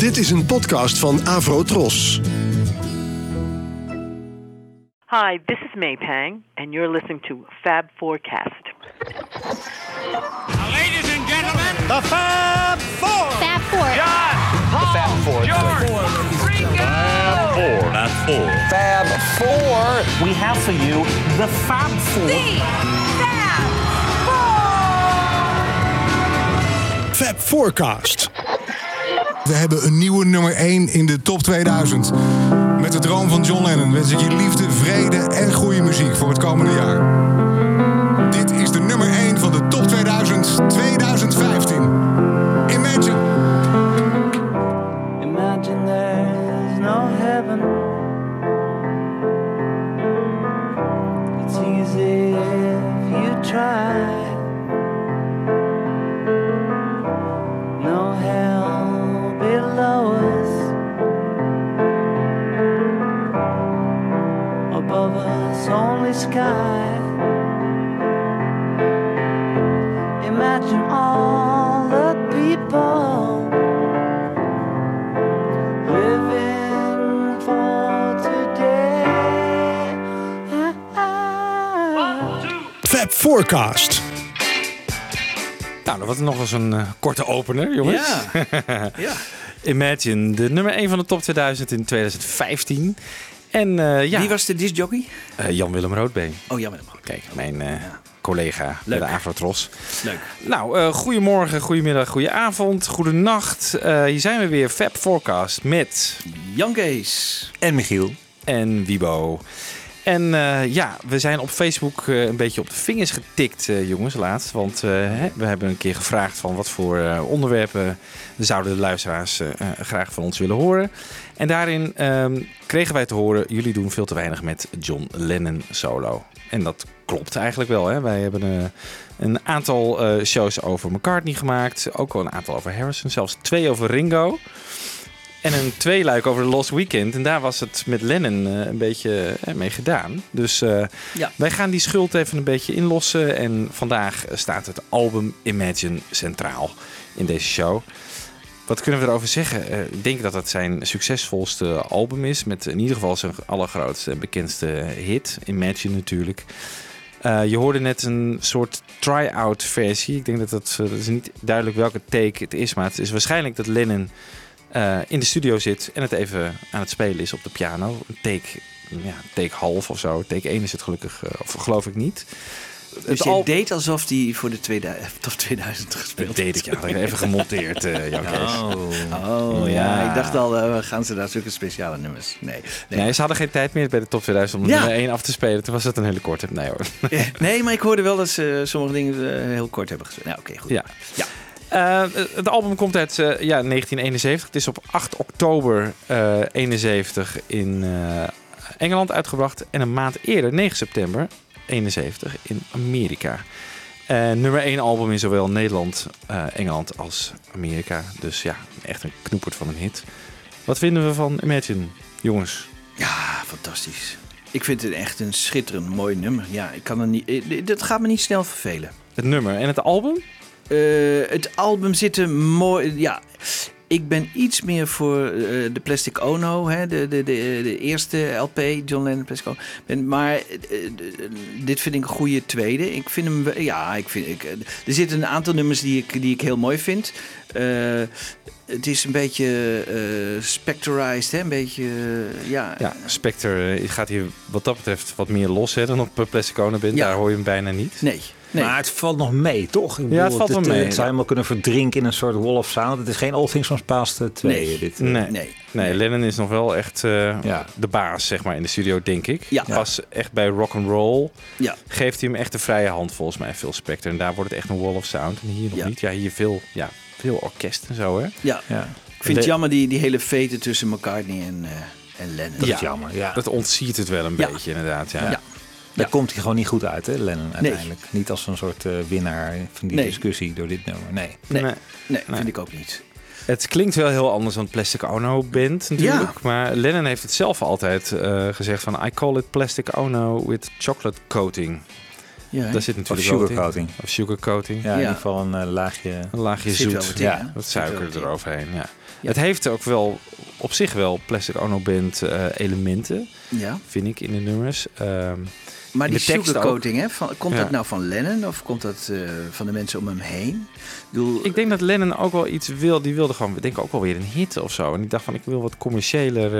Dit is een podcast van Avro Tros. Hi, this is May Pang, and you're listening to Fab Forecast. Ladies and gentlemen, The Fab Four. Fab Four. John, Paul, George, Ringo. Fab Four. Fab Four. We have for you the Fab Four. Fab Forecast. We hebben een nieuwe nummer 1 in de top 2000. Met de droom van John Lennon wens ik je liefde, vrede en goede muziek voor het komende jaar. Dit is de nummer 1 van de top 2000 2015. Imagine. Imagine there's no heaven. You try. Forecast. Nou, dat was nog eens een eh, korte opener, jongens. Ja. ja. Imagine, de nummer 1 van de top 2000 in 2015. En eh, ja, Wie was de discjockey? eh, Jan-Willem Roodbeen. Oh, jammer. Kijk, mijn eh, collega bij Leuk. de Afrotros. Leuk. Nou, eh goedemorgen, goedemiddag, goedenavond, goedenacht. Eh hier zijn we weer, Fab Forecast met Jan Kees. En Michiel. en Wibo. En eh, ja, we zijn op Facebook eh, een beetje op de vingers getikt, eh, jongens, laatst. Want we hebben een keer gevraagd van wat voor onderwerpen zouden de luisteraars graag van ons willen horen. En daarin ehm, kregen wij te horen, jullie doen veel te weinig met John Lennon solo. En dat klopt eigenlijk wel. Hè? Wij hebben een aantal shows over McCartney gemaakt. Ook wel een aantal over Harrison. Zelfs twee over Ringo. En een tweeluik over The Lost Weekend. En daar was het met Lennon eh, een beetje eh, mee gedaan. Dus eh, Ja. wij gaan die schuld even een beetje inlossen. En vandaag staat het album Imagine centraal in deze show. Wat kunnen we erover zeggen? Ik denk dat het zijn succesvolste album is. Met in ieder geval zijn allergrootste en bekendste hit. Imagine natuurlijk. Je hoorde net een soort try-out versie. Ik denk dat dat, dat is niet duidelijk welke take het is. Maar het is waarschijnlijk dat Lennon eh, in de studio zit en het even aan het spelen is op de piano. Een take, ja, take half of zo. Take 1 is het gelukkig, eh, of geloof ik niet. Dus je al- deed alsof hij voor de 2000, top 2000 gespeeld Dat deed ik, ja. Dat even gemonteerd, eh Jan Kees. Oh ja. Ja. ik dacht al, gaan ze daar zulke speciale nummers? Nee. Nee, Nee, ze hadden geen tijd meer bij de top 2000 om Ja. nummer 1 af te spelen. Toen was dat een hele korte. Nee hoor. nee maar ik hoorde wel dat ze sommige dingen heel kort hebben gespeeld. Nou, oké, goed. Ja. Ja. Eh, het album komt uit eh, ja, 1971. Het is op 8 oktober eh 71 in eh, Engeland uitgebracht. En een maand eerder, 9 september 71, in Amerika. Nummer 1 album in zowel Nederland, Engeland als Amerika. Dus ja, echt een knoepert van een hit. Wat vinden we van Imagine, jongens? Ja, fantastisch. Ik vind het echt een schitterend mooi nummer. Ja, ik kan er niet. Dat gaat me niet snel vervelen. Het nummer en het album? Eh, het album zit er mooi. Ja, ik ben iets meer voor eh, de Plastic Ono, hè, de, de, de, de eerste LP, John Lennon Plastic Ono. Ben, maar eh, dit vind ik een goede tweede. Ik vind hem, ja, ik vind, ik, er zitten een aantal nummers die ik, die ik heel mooi vind. Het is een beetje eh specterized, hè, een beetje, eh, ja. Ja, Spectre eh, gaat hier wat dat betreft wat meer los hè, dan op Plastic Ono Band. Ja. Daar hoor je hem bijna niet. Nee, nee. Maar het valt nog mee, toch? Ik Ja, het valt wel mee. Het zou helemaal kunnen verdrinken in een soort wall of sound. Het is geen All Things Must Pass 2. Nee. Dit, Nee. nee. Nee, Lennon is nog wel echt eh, Ja. de baas, zeg maar, in de studio, denk ik. Ja. Pas echt bij rock and roll Ja. geeft hij hem echt de vrije hand, volgens mij, Phil Spector. En daar wordt het echt een wall of sound. En hier nog Ja. niet. Ja, hier veel, ja, veel orkest en zo, hè? Ja. Ja, Ik vind het jammer die, die hele vete tussen McCartney en, eh, en Lennon. dat Ja. is jammer. Ja. Dat ontziet het wel een Ja. beetje, inderdaad. Ja. Ja. Daar Ja. komt hij gewoon niet goed uit, hè, Lennon, uiteindelijk. Niet als een soort eh, winnaar van die Nee. discussie door dit nummer. Nee. Nee. Nee. Nee, Nee. vind ik ook niet. Het klinkt wel heel anders dan Plastic Ono Band natuurlijk. Maar Lennon heeft het zelf altijd eh, gezegd van... I call it Plastic Ono with chocolate coating. Ja, Daar zit Of natuurlijk in. sugarcoating. Of sugarcoating. Ja, in ieder geval een eh, laagje. Een laagje zoet. wat in, ja. Wat suiker eroverheen, ja. Ja. Het heeft ook wel op zich wel Plastic Ono Band eh, elementen, Ja. vind ik, in de nummers. Ehm, Maar die sugarcoating, hè, van, komt Ja. dat nou van Lennon of komt dat eh, van de mensen om hem heen? Ik bedoel, ik denk dat Lennon ook wel iets wil. Die wilde gewoon, denk ik, ook wel weer een hit of zo. En ik dacht van, ik wil wat commerciëler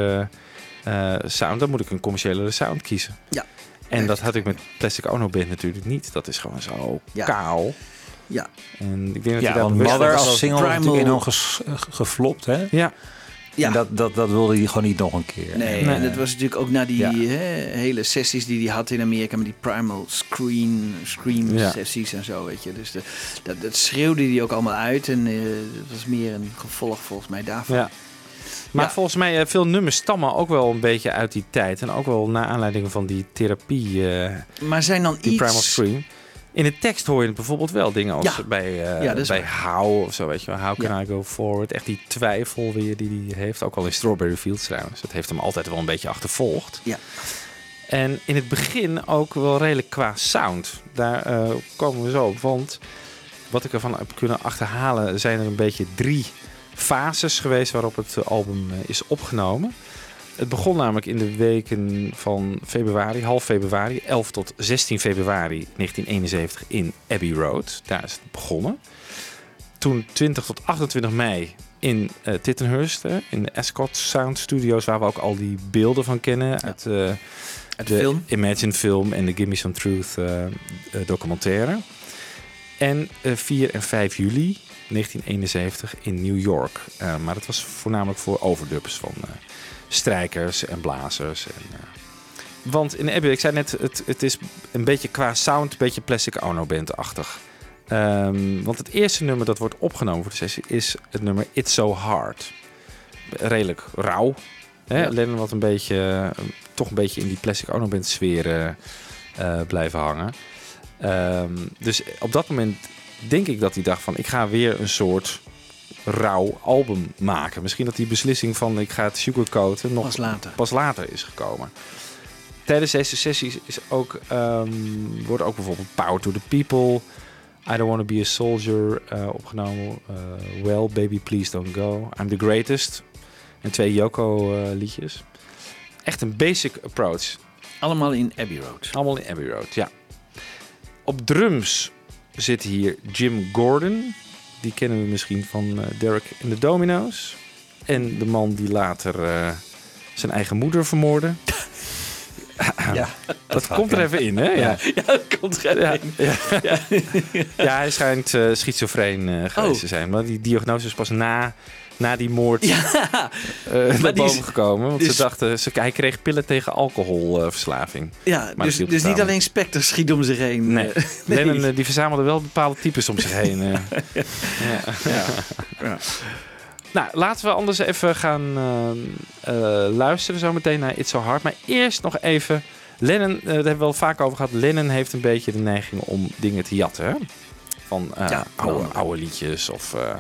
eh, eh, sound. Dan moet ik een commerciëlere sound kiezen. Ja. En dat had ik met Plastic Ono Band natuurlijk niet. Dat is gewoon zo Ja. kaal. Ja. En ik denk dat Ja, bewust Mother als single Primal- natuurlijk enorm ges- eh, geflopt, hè? Ja, ja. En dat, dat, dat wilde hij gewoon niet nog een keer. Nee, Nee. en dat was natuurlijk ook na die Ja. hè, hele sessies die hij had in Amerika met die primal screen, scream Ja. sessies en zo, weet je. Dus de, dat, dat schreeuwde hij ook allemaal uit en eh dat was meer een gevolg volgens mij daarvan. Ja. Maar Ja. volgens mij, eh, veel nummers stammen ook wel een beetje uit die tijd. En ook wel naar aanleiding van die therapie, eh, Maar zijn dan die iets... Primal Scream. In de tekst hoor je bijvoorbeeld wel dingen als Ja. bij, Ja, is bij. How of zo, weet je wel. How can Ja. I go forward? Echt die twijfel weer die hij heeft. Ook al in Strawberry Fields trouwens. Dat heeft hem altijd wel een beetje achtervolgd. Ja. En in het begin ook wel redelijk qua sound. Daar komen we zo op. Want wat ik ervan heb kunnen achterhalen... zijn er een beetje drie fases geweest waarop het album eh, is opgenomen. Het begon namelijk in de weken van februari, half februari, 11 tot 16 februari 1971 in Abbey Road. Daar is het begonnen. Toen 20 tot 28 mei in eh Tittenhurst, in de Ascot Sound Studios, waar we ook al die beelden van kennen uit eh, Uit de de film. Imagine film en de Gimme Some Truth documentaire. En eh, 4 en 5 juli 1971 in New York. Eh, maar dat was voornamelijk voor overdubs van eh, strijkers en blazers. En, eh, want in Abbey, ik zei net, het, het is een beetje qua sound, een beetje Plastic Ono Band-achtig. Ehm, want het eerste nummer dat wordt opgenomen voor de sessie is het nummer It's So Hard. Redelijk rauw. Hè? Ja. Lennon wat een beetje, toch een beetje in die Plastic Ono Band sfeer blijven hangen. Ehm, dus op dat moment denk ik dat hij dacht van ik ga weer een soort rauw album maken. Misschien dat die beslissing van ik ga het sugarcoaten nog Pas later. pas later is gekomen. Tijdens deze sessies is ook, ehm, wordt ook bijvoorbeeld Power to the People, I Don't Want to Be a Soldier eh, opgenomen. eh, well, Baby Please Don't Go, I'm the Greatest en twee Yoko eh, liedjes. Echt een basic approach. Allemaal in Abbey Road. Allemaal in Abbey Road, ja. Op drums zit hier Jim Gordon. Die kennen we misschien van eh, Derek en de Domino's. En de man die later eh, zijn eigen moeder vermoordde. Ja, Dat komt er even in, hè? Ja, Ja, dat komt er ja, in. ja. Ja, hij schijnt eh schizofreen geweest Oh. te zijn. Maar die diagnose is pas na, na die moord Ja, eh, naar boven gekomen. Want dus- ze dachten, ze, hij kreeg pillen tegen alcoholverslaving. ja Maar dus, dus niet alleen Spectre schiet om zich heen. Nee, Eh, Lennon eh, die verzamelde wel bepaalde types om zich heen. ja. Ja. Ja. Nou, laten we anders even gaan luisteren zo meteen naar It's So Hard. Maar eerst nog even... Lennon, eh, daar hebben we wel vaak over gehad. Lennon heeft een beetje de neiging om dingen te jatten. Hè? Van Ja, oude, nou, oude liedjes. Of, eh,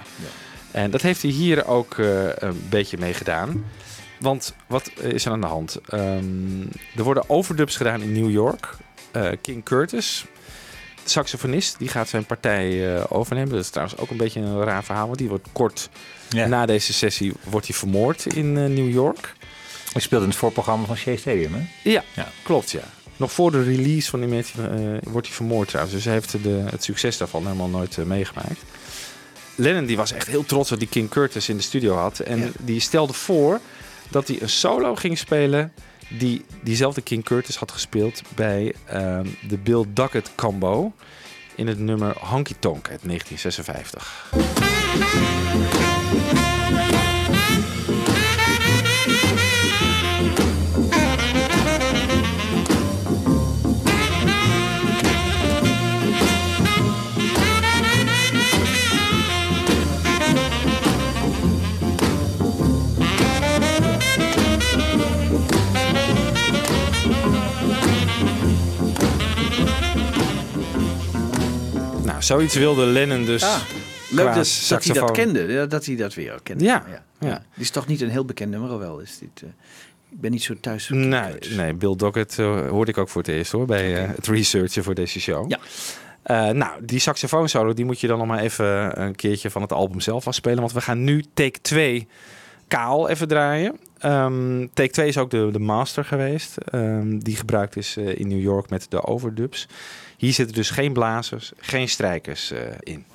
En dat heeft hij hier ook eh, een beetje mee gedaan. Want wat is er aan de hand? Ehm, er worden overdubs gedaan in New York. Eh, King Curtis, de saxofonist, die gaat zijn partij eh, overnemen. Dat is trouwens ook een beetje een raar verhaal. Want die wordt kort ja. na deze sessie wordt hij vermoord in New York. Ik speelde in het voorprogramma van Shea Stadium, hè? Ja, Ja. klopt ja. Nog voor de release van die eh, wordt hij vermoord trouwens. Dus hij heeft de, het succes daarvan helemaal nooit meegemaakt. Lennon die was echt heel trots dat hij King Curtis in de studio had. En Ja. die stelde voor dat hij een solo ging spelen... die diezelfde King Curtis had gespeeld bij ehm, de Bill Duckett combo... in het nummer Honky Tonk uit 1956. Zoiets wilde Lennon dus... Ah, leuk dat, hij saxofoon. dat kende. Dat hij dat weer kende. Ja, ja. Dit is toch niet een heel bekend nummer, wel is dit. eh, Ik ben niet zo thuis. Nee, nee, Bill Doggett eh, hoorde ik ook voor het eerst hoor, bij eh, het researchen voor deze show. Ja. Nou, die saxofoonsolo, die moet je dan nog maar even een keertje van het album zelf afspelen. Want we gaan nu take 2 kaal even draaien. Ehm, take 2 is ook de, de master geweest. ehm, die gebruikt is in New York met de overdubs. Hier zitten dus geen blazers, geen strijkers eh, in.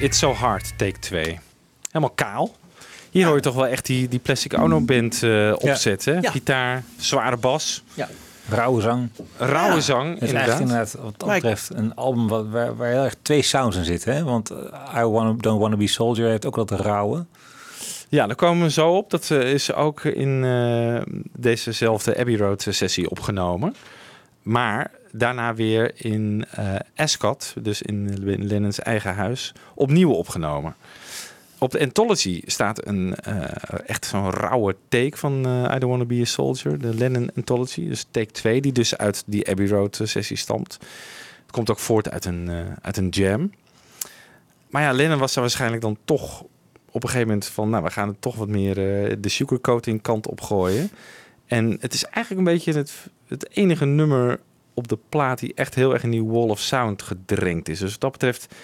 It's So Hard, take 2. Helemaal kaal. Hier hoor je toch wel echt die, die Plastic Ono Band eh, opzetten. Ja. Gitaar, zware bas, Ja. Rauwe zang. rauwe Ja. zang, Het is inderdaad. echt inderdaad wat dat betreft een album wat, waar, waar heel erg twee sounds in zitten. Hè? Want eh, I wanna, Don't Wanna Be Soldier heeft ook wat rauwe. Ja, daar komen we zo op. Dat eh, is ook in eh, dezezelfde Abbey Road sessie opgenomen. Maar daarna weer in eh Ascot, dus in Lennon's eigen huis, opnieuw opgenomen. Op de Anthology staat een eh, echt zo'n rauwe take van eh, I Don't Wanna Be a Soldier, de Lennon Anthology. Dus take 2, die dus uit die Abbey Road sessie stamt. Het komt ook voort uit een, uit een jam. Maar ja, Lennon was er waarschijnlijk dan toch op een gegeven moment van, nou, we gaan er toch wat meer de sugarcoating kant op gooien. En het is eigenlijk een beetje het, het enige nummer op de plaat die echt heel erg in die wall of sound gedrenkt is. Dus wat dat betreft,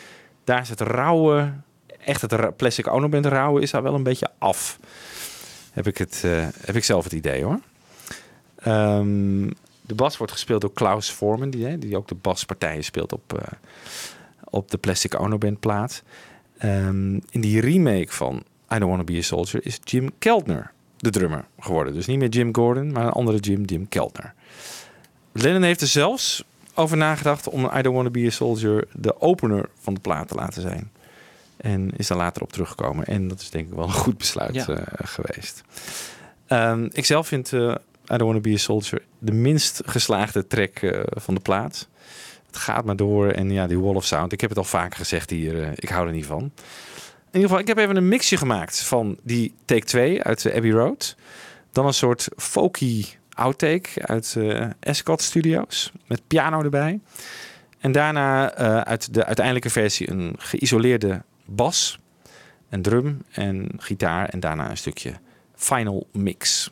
daar is het rauwe, echt het plastic ono band rauwe is daar wel een beetje af. Heb ik, het, eh, heb ik zelf het idee hoor. Ehm, de bas wordt gespeeld door Klaus Forman, die, die ook de baspartijen speelt op, eh, op de Plastic Ono Band plaat. Ehm, in die remake van I Don't Wanna Be a Soldier is Jim Keltner de drummer geworden. Dus niet meer Jim Gordon, maar een andere Jim, Jim Keltner. Lennon heeft er zelfs over nagedacht om I Don't Wanna Be a Soldier de opener van de plaat te laten zijn. En is daar later op teruggekomen. En dat is denk ik wel een goed besluit Ja. eh, geweest. Ehm, ik zelf vind eh, I Don't Wanna Be a Soldier de minst geslaagde track eh, van de plaat. Het gaat maar door. En ja, die wall of sound. Ik heb het al vaker gezegd hier. ik hou er niet van. In ieder geval, ik heb even een mixje gemaakt van die take 2 uit de Abbey Road. Dan een soort folky outtake uit Ascot Studios. Met piano erbij. En daarna eh, uit de uiteindelijke versie een geïsoleerde bas. En drum en gitaar. En daarna een stukje final mix.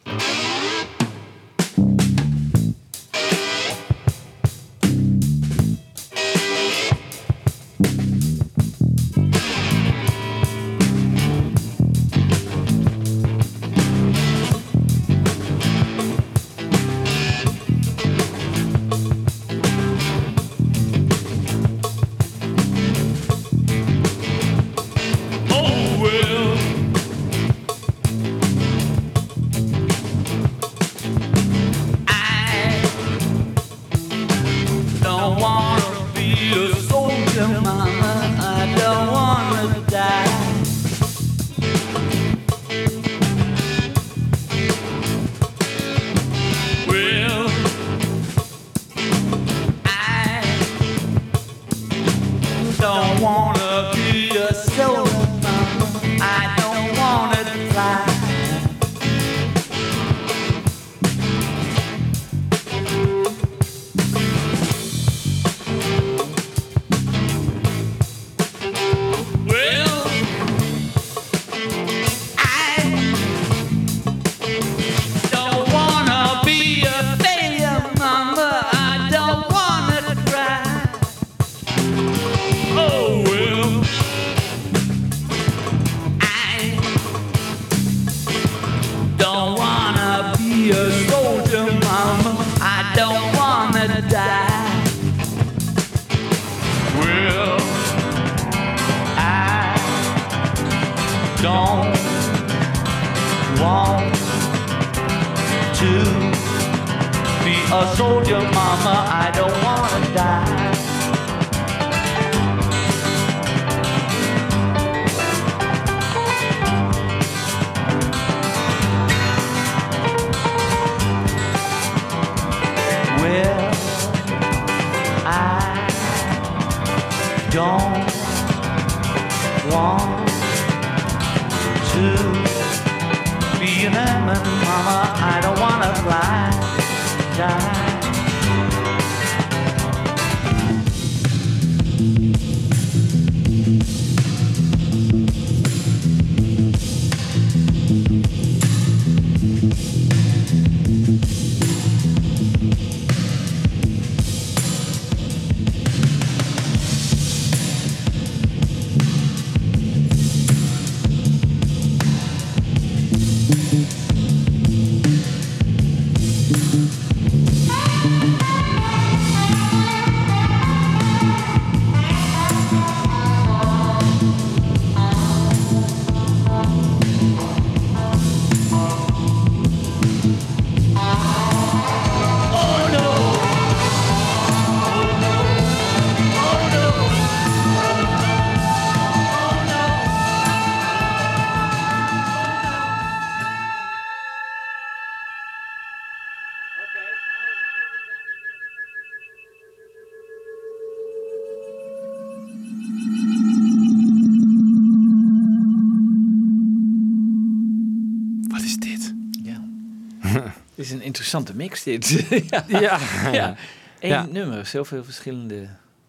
Interessante mix dit. ja. Ja. ja. Eén Ja. nummer, zoveel verschillende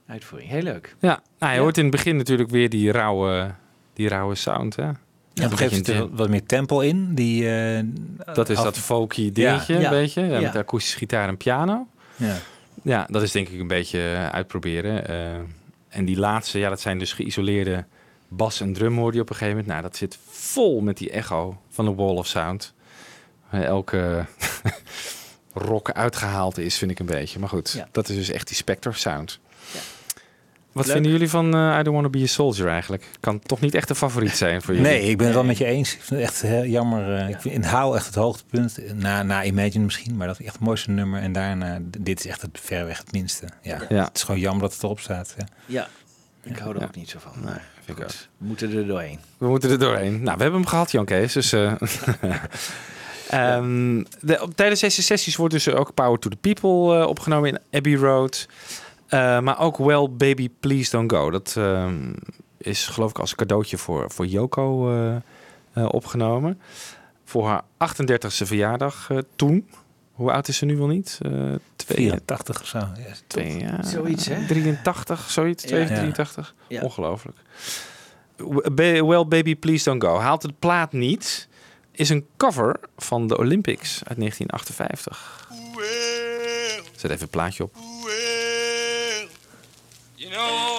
uitvoeringen. Heel leuk. Ja, nou, je Ja. hoort in het begin natuurlijk weer die rauwe, die rauwe sound. Hè? Ja, op een gegeven moment beetje- zit er wat meer tempo in. Die, eh, dat is af- dat folky dingetje, Ja. een beetje. Ja, Ja. Met akoestische gitaar en piano. Ja. Ja, dat is denk ik een beetje eh, uitproberen. Eh, en die laatste, ja, dat zijn dus geïsoleerde bas en drum hoor je op een gegeven moment. Nou, dat zit vol met die echo van de Wall of Sound. Eh, elke rock uitgehaald is, vind ik een beetje. Maar goed, Ja. dat is dus echt die Spectre sound. Ja. Wat Leuk. vinden jullie van eh, I Don't Wanna Be a Soldier eigenlijk? Kan toch niet echt een favoriet zijn voor jullie? Nee, ik ben het wel met je eens. Ik vind het echt heel jammer. eh, ik vind in Hou echt het hoogtepunt. Na, na Imagine misschien, maar dat is echt het mooiste nummer. En daarna, dit is echt het verreweg het minste. Ja. Ja. Het is gewoon jammer dat het erop staat. Ja. Ja, ik hou er Ja. ook niet zo van. Nee, vind ik ook. We moeten er doorheen. We moeten er doorheen. Nou, we hebben hem gehad, Jan Kees. Dus, eh, ehm, de, op- tijdens deze sessies wordt dus ook Power to the People eh, opgenomen in Abbey Road. Eh, maar ook Well Baby Please Don't Go. Dat ehm, is geloof ik als cadeautje voor, voor Yoko eh, eh, opgenomen. Voor haar 38e verjaardag eh, toen. Hoe oud is ze nu wel niet? Eh twee, 84 of zo. Ja, twee, ja, Zoiets, hè? 83, zoiets. Ja. 283. Ja. Ongelooflijk. Well Baby Please Don't Go. Haalt de plaat niet. Is een cover van de Olympics uit 1958. Zet even een plaatje op. You know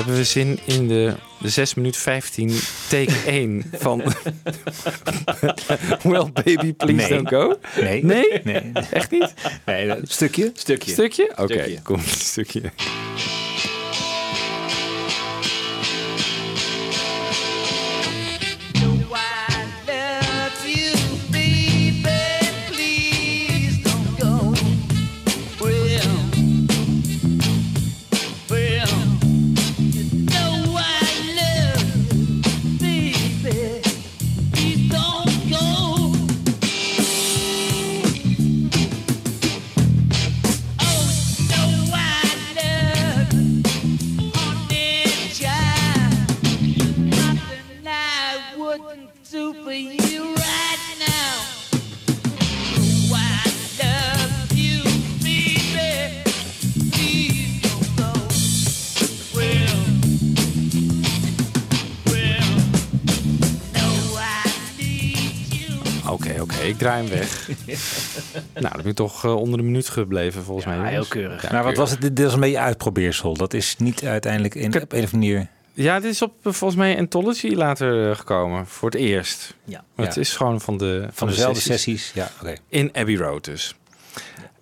Hebben we zin in de, de 6 minuut 15 take 1 van Well Baby Please Nee. Don't Go? Nee. Nee? Nee. Echt niet? nee dat- stukje? Stukje. Stukje? Oké, Stukje. kom, stukje. Weg. nou, dan ben ik toch eh, onder de minuut gebleven volgens mij. Jongens. heel keurig. Ja, Maar wat was het? Dit was een beetje uitprobeersel. Dat is niet uiteindelijk in, op een of andere manier... Ja, dit is op eh, volgens mij Anthology later eh, gekomen. Voor het eerst. Ja. Maar Ja. Het is gewoon van de, van, Van de dezelfde sessies. sessies. Ja, oké. In Abbey Road dus.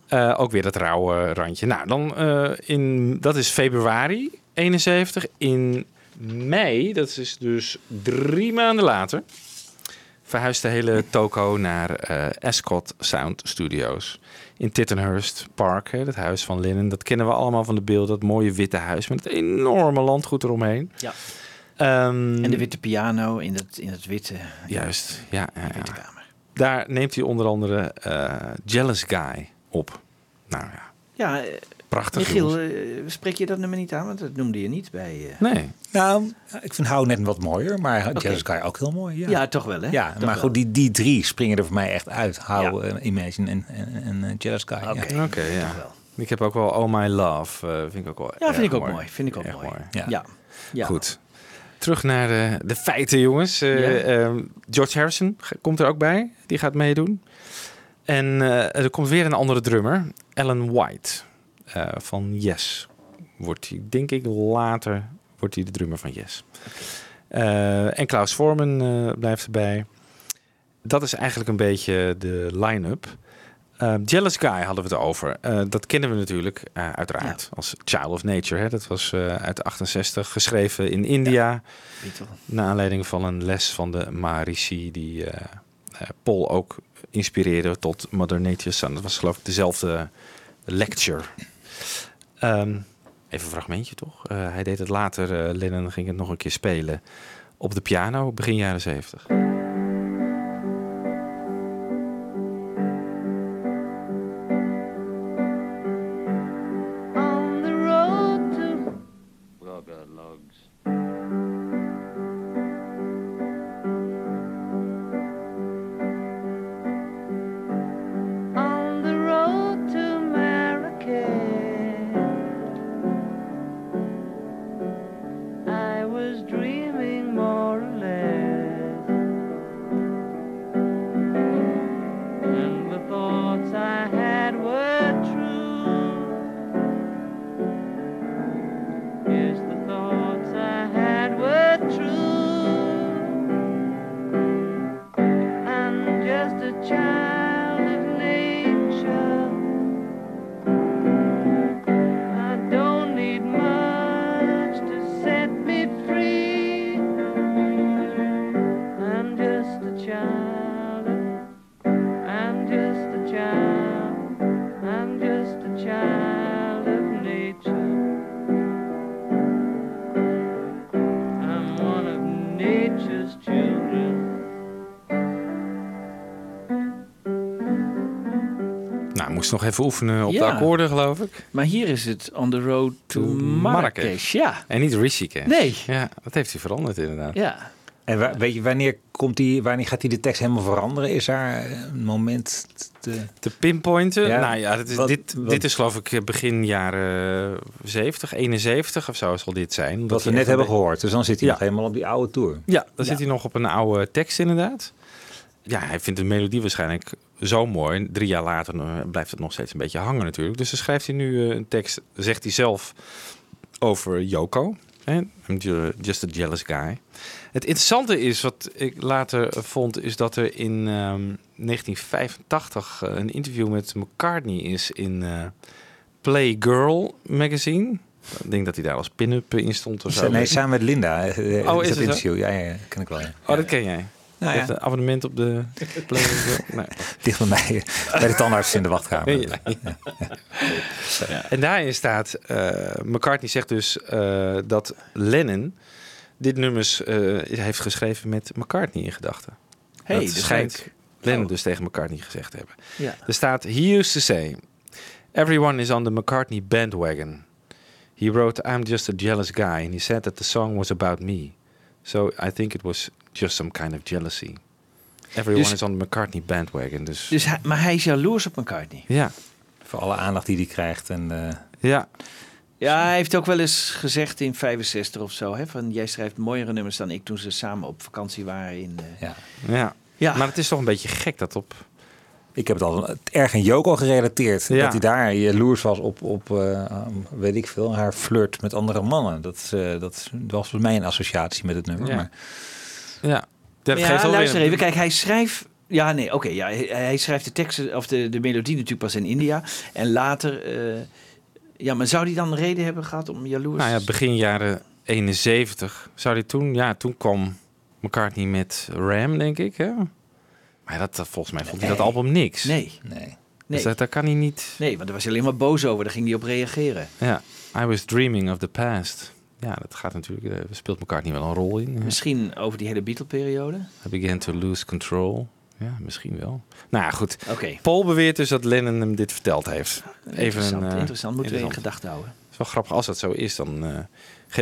Eh, ook weer dat rauwe randje. Nou, dan eh, in, dat is februari 71. In mei, dat is dus drie maanden later, verhuist de hele toko naar eh Ascot Sound Studios. In Tittenhurst Park, hè, dat huis van Linnen. Dat kennen we allemaal van de beeld. Dat mooie witte huis met het enorme landgoed eromheen. Ja. Ehm, En de witte piano in het, in het witte, Juist, ja. ja, ja. kamer. Daar neemt hij onder andere eh, Jealous Guy op. Nou ja, Ja, prachtig. Michiel, jongens. eh, spreek je dat nummer niet aan? Want dat noemde je niet bij... eh, Nee, Nou, ik vind Hou net wat mooier, maar Jazz Guy ook heel mooi. Ja, Ja, toch wel, hè? Ja, Toch maar wel. goed, die, die drie springen er voor mij echt uit. Hou, eh, Imagine en, en, en eh, Jealous Guy. ja. Oké, Oké, ja. toch wel. ik heb ook wel Oh My Love. vind ik ook wel Ja, vind ik ook mooi. Vind ik ook Erg mooi. Ja. Ja. ja. Goed. Terug naar de, de feiten, jongens. Eh, Ja. ehm, George Harrison komt er ook bij. Die gaat meedoen. En eh, er komt weer een andere drummer. Alan White eh, van Yes. Wordt hij, denk ik, later wordt hij de drummer van Yes. Eh, en Klaus Forman eh, blijft erbij. Dat is eigenlijk een beetje de line-up. Jealous Guy hadden we het over. Dat kennen we natuurlijk uiteraard als Child of Nature. Hè? Dat was uit 68, geschreven in India. Beatle. Naar aanleiding van een les van de Maharishi die Paul ook inspireerde tot Mother Nature's Son. Dat was geloof ik dezelfde lecture. Ehm, even een fragmentje toch? Eh, hij deed het later, eh Lennon ging het nog een keer spelen op de piano begin jaren 70. Nog even oefenen op de akkoorden geloof ik. Maar hier is het On the Road to, To Marrakesh. Marrakesh. Ja, En niet Rishikesh. Nee. Ja, dat heeft hij veranderd inderdaad. ja. En wa- weet je, wanneer, komt die, wanneer gaat hij de tekst helemaal veranderen? Is daar een moment te... Te pinpointen? Ja, nou ja, dit is, wat- dit, wat- dit is geloof ik begin jaren 70, 71 of zo zal dit zijn. Wat we net hebben gehoord. Dus dan zit hij Ja. nog helemaal op die oude tour. Ja, dan zit hij nog op een oude tekst inderdaad. Ja, hij vindt de melodie waarschijnlijk zo mooi. Drie jaar later eh, blijft het nog steeds een beetje hangen natuurlijk. Dus dan schrijft hij nu eh, een tekst, zegt hij zelf, over Yoko. hè, I'm ju- just a jealous guy. Het interessante is, wat ik later vond, is dat er in ehm, 1985 eh, een interview met McCartney is in eh, Playgirl magazine. Ik denk dat hij daar als pin-up in stond of zo. Nee, samen met Linda. Oh, is dat het interview. Ja, ja, ja, ken ik wel. Ja. Oh, dat ken jij. Nou Je hebt ja, een abonnement op de Playgirl? Nee. dicht bij mij. Bij de tandarts in de wachtkamer. Ja, ja. En daarin staat, eh, McCartney zegt dus eh, dat Lennon dit nummers eh, heeft geschreven met McCartney in gedachten. Hey, dat dus schijnt. Lennon Oh. dus tegen McCartney gezegd te hebben. Ja. Er staat, he used to say, everyone is on the McCartney bandwagon. He wrote, I'm just a jealous guy, and he said that the song was about me. So I think it was just some kind of jealousy. Everyone Dus- is on the McCartney bandwagon, dus... Dus hij, maar hij is jaloers op McCartney. ja, Voor alle aandacht die hij krijgt. En, eh, ja, Ja, hij heeft ook wel eens gezegd in 65 of zo, hè, van jij schrijft mooiere nummers dan ik toen ze samen op vakantie waren in. eh, ja. ja. Ja. Maar het is toch een beetje gek dat op... Ik heb het al erg aan Joko gerelateerd. Ja. Dat hij daar jaloers was op, op eh, weet ik veel, haar flirt met andere mannen. Dat, eh, dat was voor mij een associatie met het nummer. Ja. Maar Ja, dat Ja, luister weer- even. Kijk, hij schrijft... Ja, nee, oké. ja, hij, hij schrijft de teksten of de, de melodie natuurlijk pas in India. En later... eh, ja, maar zou hij dan een reden hebben gehad om jaloers... Nou ja, begin jaren 71 zou hij toen... Ja, toen kwam McCartney met Ram, denk ik, hè? Maar dat, volgens mij vond hij dat Nee. album niks. Nee, nee. nee. Dus dat, daar kan hij niet... nee, want daar was hij alleen maar boos over. Daar ging hij op reageren. Ja, I was dreaming of the past. Ja, dat gaat natuurlijk... eh, speelt McCartney wel een rol in. Misschien over die hele Beatle-periode. I began to lose control. Ja, misschien wel. Nou ja, goed. Oké. Paul beweert dus dat Lennon hem dit verteld heeft. Interessant, een, eh, interessant. Moeten we in interessant. gedachten houden. Het is wel grappig. Als dat zo is, dan eh,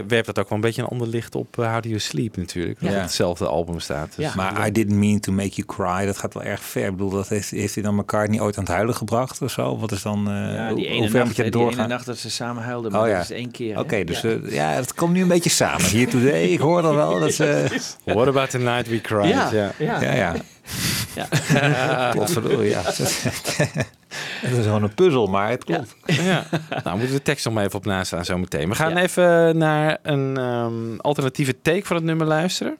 werpt dat ook wel een beetje een ander licht op eh, How Do You Sleep natuurlijk. Dat Ja. op hetzelfde album staat. Dus Ja. Maar I didn't mean to make you cry. Dat gaat wel erg ver. Ik bedoel, dat heeft, heeft hij dan McCartney ooit aan het huilen gebracht of zo? Wat is dan... eh, Ja, hoe- die ene, hoe ver moet je hè, die ene doorgaan? nacht dat ze samen huilden. Maar Oh, ja. dat is één keer. Oké, dus Ja. ja, het komt nu een beetje samen. Hier today, ik hoor dan wel dat ze... What about the night we cried? Ja, Ja. ja. Ja, ja. Ja. Klopt, verdorie, ja. Het is gewoon een puzzel, maar het klopt. Ja. nou, we moeten de tekst nog maar even op naast staan zo meteen. We gaan Ja. even naar een ehm, alternatieve take van het nummer luisteren.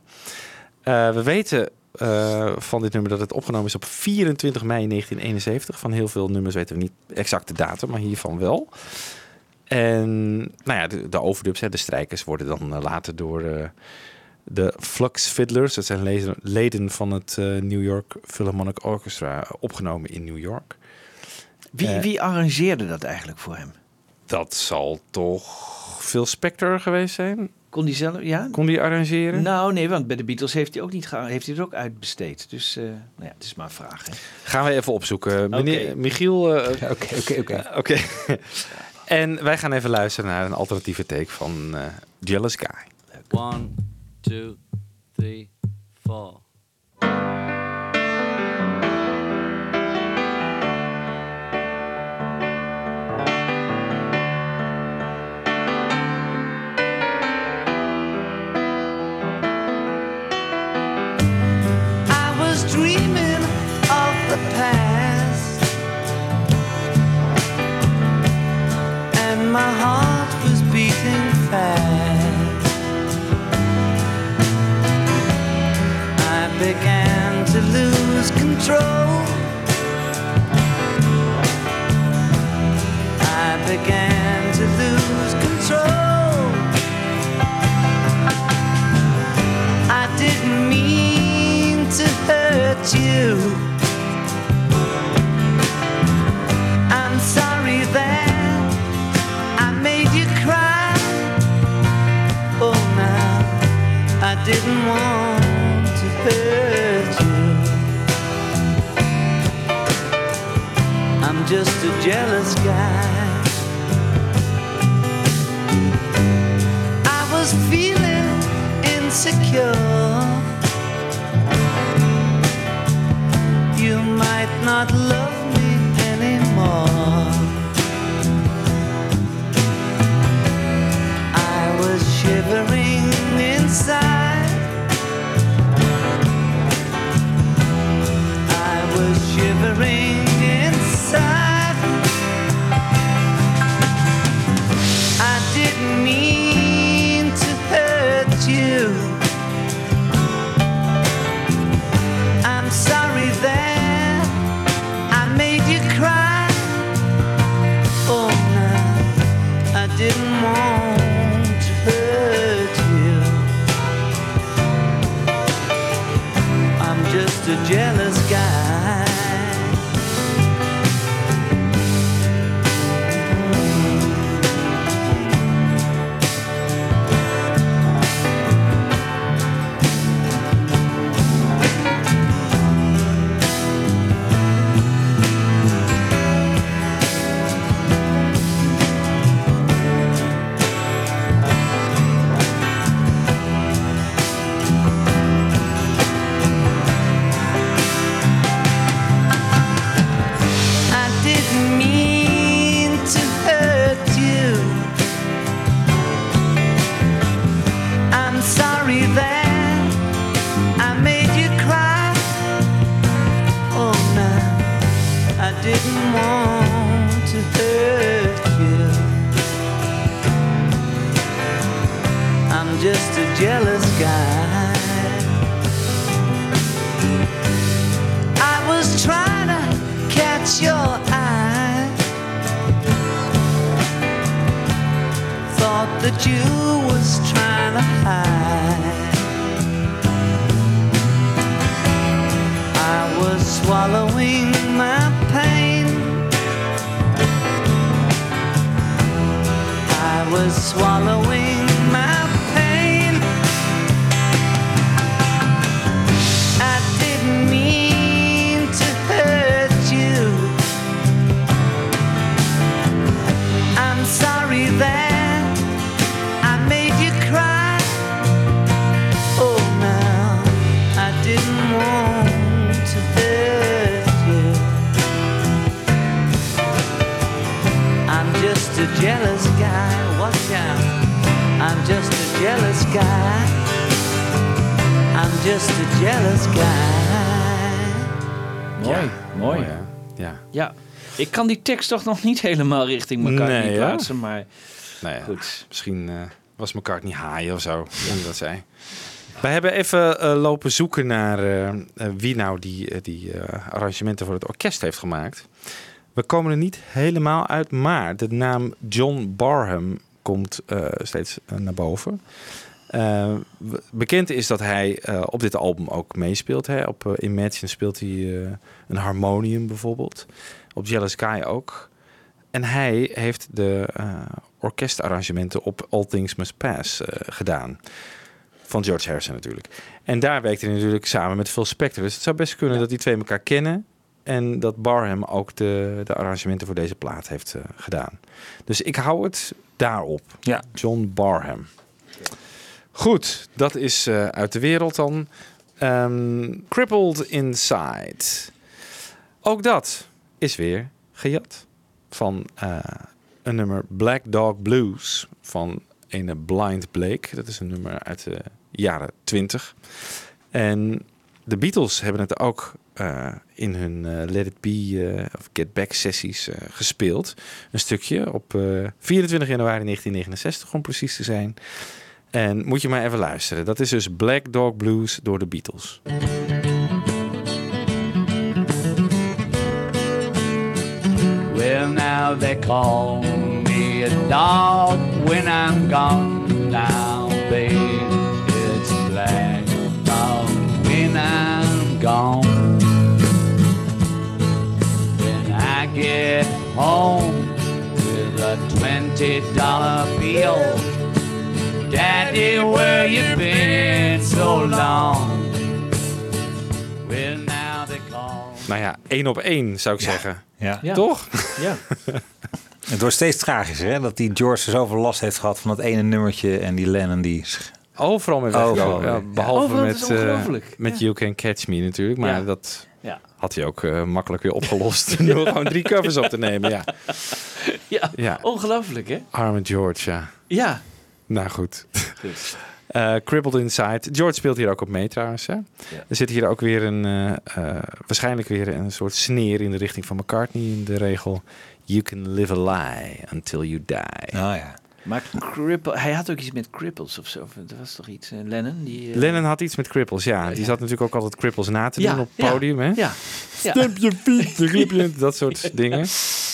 Eh, we weten eh, van dit nummer dat het opgenomen is op 24 mei 1971. Van heel veel nummers weten we niet exact de datum, maar hiervan wel. En nou ja, de, de overdubs, hè, de strijkers, worden dan eh, later door eh, de Flux Fiddlers, dat zijn leden, van het eh, New York Philharmonic Orchestra, opgenomen in New York. Wie, Eh. wie arrangeerde dat eigenlijk voor hem? Dat zal toch Phil Spector geweest zijn? Kon die zelf, ja? Kon die arrangeren? Nou, nee, want bij de Beatles heeft hij ook niet heeft hij het ook uitbesteed. Dus, eh, nou ja, het is maar een vraag. Hè. Gaan we even opzoeken. Meneer, Oké. Michiel, eh, Oké, oké, oké. oké. en wij gaan even luisteren naar een alternatieve take van Jealous Guy. One, two, three, four. I was dreaming of the past, and my heart control. I began to lose control. I didn't mean to hurt you. I'm sorry that I made you cry. Oh, now I didn't want Just a jealous guy. I was feeling insecure. You might not love jealous kan die tekst toch nog niet helemaal richting elkaar Nee, ja? plaatsen, maar Nou ja, goed. misschien eh, was McCartney haaien of zo, hoe je dat zei. Wij hebben even eh, lopen zoeken naar eh, wie nou die, die arrangementen voor het orkest heeft gemaakt. We komen er niet helemaal uit, maar de naam John Barham komt steeds naar boven. Bekend is dat hij op dit album ook meespeelt. Hè? Op Imagine speelt hij een harmonium bijvoorbeeld. Op Jealous Sky ook. En hij heeft de eh, orkestarrangementen op All Things Must Pass eh, gedaan. Van George Harrison natuurlijk. En daar werkt hij natuurlijk samen met Phil Spector. Dus het zou best kunnen dat die twee elkaar kennen. En dat Barham ook de, de arrangementen voor deze plaat heeft eh, gedaan. Dus ik hou het daarop. Ja. John Barham. Goed, dat is uit de wereld dan. Ehm, Crippled Inside. Ook dat is weer gejat van eh, een nummer Black Dog Blues van een Blind Blake. Dat is een nummer uit de jaren 20. En de Beatles hebben het ook eh, in hun eh, Let It Be of Get Back sessies gespeeld. Een stukje op eh, 24 januari 1969 om precies te zijn. En moet je maar even luisteren. Dat is dus Black Dog Blues door de Beatles. Well, now they call me a dog when I'm gone now, babe. It's black dog when I'm gone. When I get home with a twenty dollar bill, Daddy, where you been so long? Well, now they call. Nou ja, één op één zou ik zeggen. Ja. Ja. Toch? Ja. Het wordt steeds tragischer, hè? Dat die George zoveel last heeft gehad van dat ene nummertje en die Lennon die... Overal mee Overal. Ja, behalve Overal, met, eh, ongelooflijk. met You Can Catch Me natuurlijk. Maar Ja. dat Ja. had hij ook eh, makkelijk weer opgelost. Door gewoon drie covers op te nemen. Ja. Ja. Ja. ongelooflijk hè? Arme George, ja. Ja. Nou goed. Goed. Eh, Crippled Inside. George speelt hier ook op mee trouwens. Hè? Er zit hier ook weer een, eh, eh, waarschijnlijk weer een soort sneer in de richting van McCartney in de regel. You can live a lie until you die. Oh ja. Maar cripple, hij had ook iets met cripples of zo. Dat was toch iets, Lennon? Die, Lennon had iets met cripples, ja. Die Ja. zat natuurlijk ook altijd cripples na te Ja, doen op het podium. Hè? Ja. Stamp je dat soort dingen.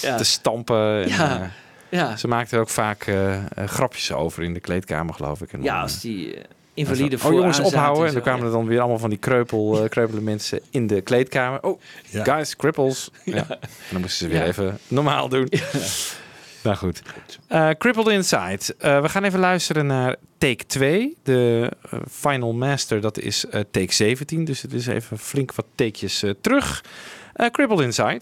Ja. Te stampen. En, Ja. Eh, Ja. ze maakten er ook vaak eh, eh, grapjes over in de kleedkamer, geloof ik. En Ja, dan, als die... eh, Invalide Oh voor jongens, aanzaten ophouden. en dan kwamen er dan weer allemaal van die kreupel, eh, kreupele mensen in de kleedkamer. Oh, Ja. guys, cripples. Ja. En dan moesten ze weer Ja. even normaal doen. Nou goed. Eh, Crippled Inside. Eh, we gaan even luisteren naar take 2. De eh, Final Master, dat is eh, take 17. Dus het is even flink wat takejes eh, terug. Eh Crippled Inside.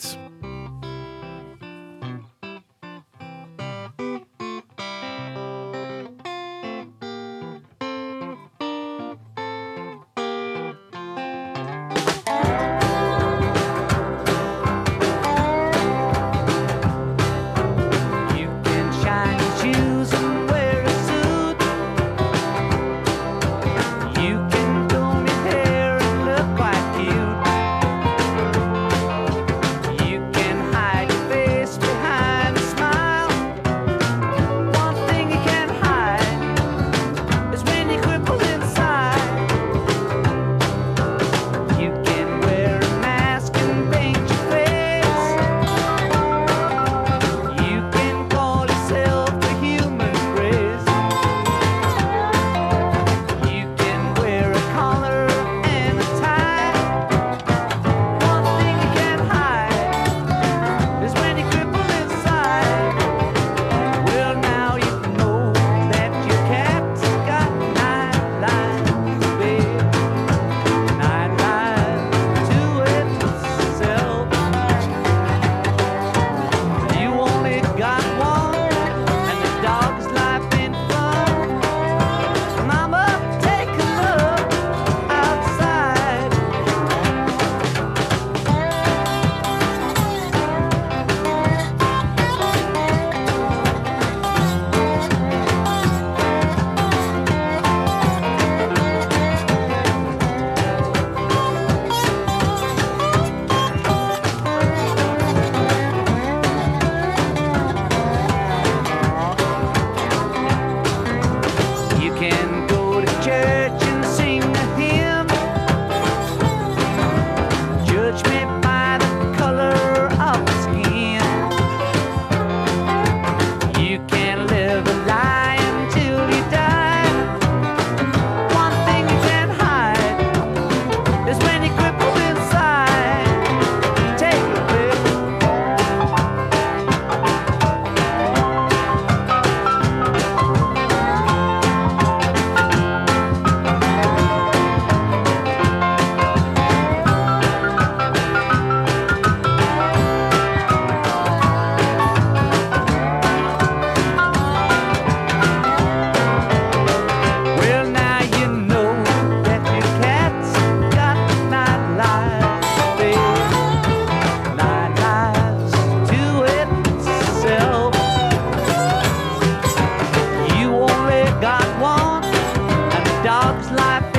Life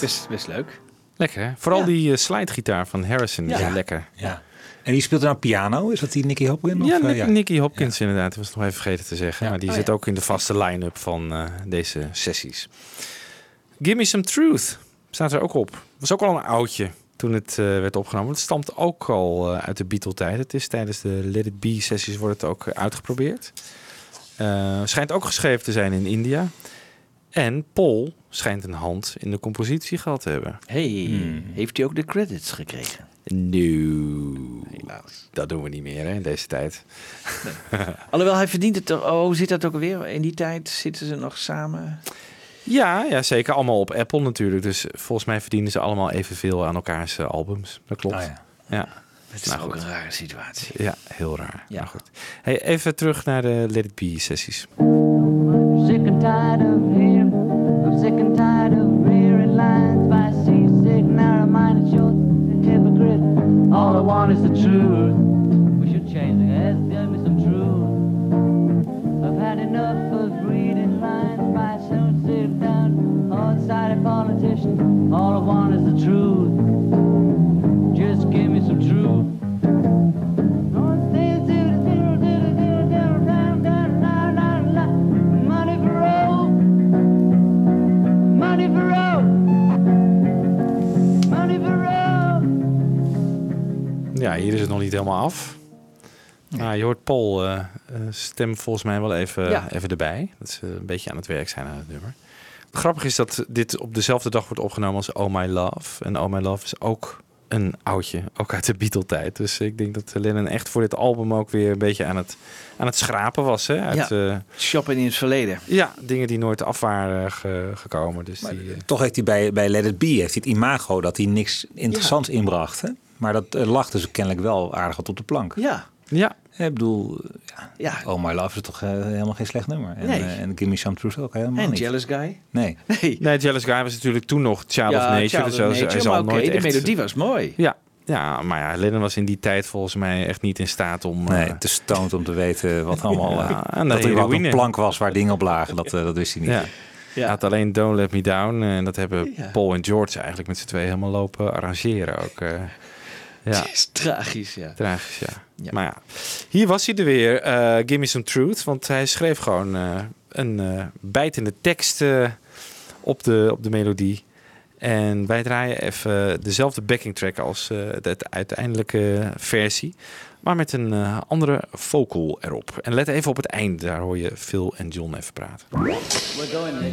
best, best leuk. Lekker hè? Vooral Ja. die uh, slidegitaar van Harrison is Ja. lekker. Ja. En die speelt dan piano? Is dat die Nicky Hopkins? Of, Ja, eh, Nick- Nicky Hopkins inderdaad. Dat was nog even vergeten te zeggen. Ja. Maar die Oh, zit ja. ook in de vaste line-up van eh, deze sessies. Give Me Some Truth staat er ook op. Was ook al een oudje toen het eh, werd opgenomen. Het stamt ook al eh, uit de Beatle-tijd. Het is tijdens de Let It Be-sessies wordt het ook uitgeprobeerd. Eh, schijnt ook geschreven te zijn in India. En Paul schijnt een hand in de compositie gehad te hebben. Hey, Hmm. heeft hij ook de credits gekregen? No, Helaas. dat doen we niet meer hè, in deze tijd. Alhoewel, hij verdient het toch. Oh, zit dat ook alweer? In die tijd zitten ze nog samen. Ja, ja, zeker. Allemaal op Apple natuurlijk. Dus volgens mij verdienen ze allemaal evenveel aan elkaars eh, albums. Dat klopt. Ah, ja. ja. Het is Nou, ook goed. een rare situatie. Ja, heel raar. Ja. Maar goed. Hey, even terug naar de Let It Be sessies. All I want is the truth. We should change it. Yes, give me some truth. I've had enough of reading lines by some sit down, hard-sided politicians. All I want is the truth. Ja, hier is het nog niet helemaal af. Maar je hoort Paul eh, eh, stem volgens mij wel even, Ja. even erbij. Dat ze een beetje aan het werk zijn aan het nummer. Grappig is dat dit op dezelfde dag wordt opgenomen als Oh My Love. En Oh My Love is ook een oudje, ook uit de Beatle-tijd. Dus ik denk dat Lennon echt voor dit album ook weer een beetje aan het, aan het schrapen was. Hè? Uit, Ja. ja. Shoppen in het verleden. ja, dingen die nooit af waren ge- gekomen. Dus die, eh, Toch heeft hij bij, bij Let It Be heeft hij het imago dat hij niks interessants inbracht. Hè? Maar dat eh, lag dus kennelijk wel aardig wat op de plank. Ja. ja, Ik bedoel, ja, Ja. Oh My Love is toch eh, helemaal geen slecht nummer. En, Nee. eh, en Gimme Some Truth ook helemaal En niet. Jealous Guy. Nee. Nee. Nee, Jealous Guy was natuurlijk toen nog Child ja, of Nature. Child dus of hij- Nature, zal maar oké, nooit de melodie was mooi. Ja, ja, maar ja, Lennon was in die tijd volgens mij echt niet in staat om... Nee, te stoned om te weten wat allemaal... Ja, en dat er een plank was waar dingen op lagen. Dat, dat wist hij niet. ja. Hij had alleen Don't Let Me Down. En dat hebben Ja. Paul en George eigenlijk met z'n twee helemaal lopen arrangeren ook. Ja, Het is tragisch, ja. tragisch, ja. Ja. Maar ja, hier was hij er weer. eh Give Me Some Truth. Want hij schreef gewoon eh, een eh, bijtende tekst eh, op, de, op de melodie. En wij draaien even dezelfde backing track als eh, de uiteindelijke versie. Maar met een andere vocal erop. En let even op het einde. Daar hoor je Phil en John even praten. We're going, Nick.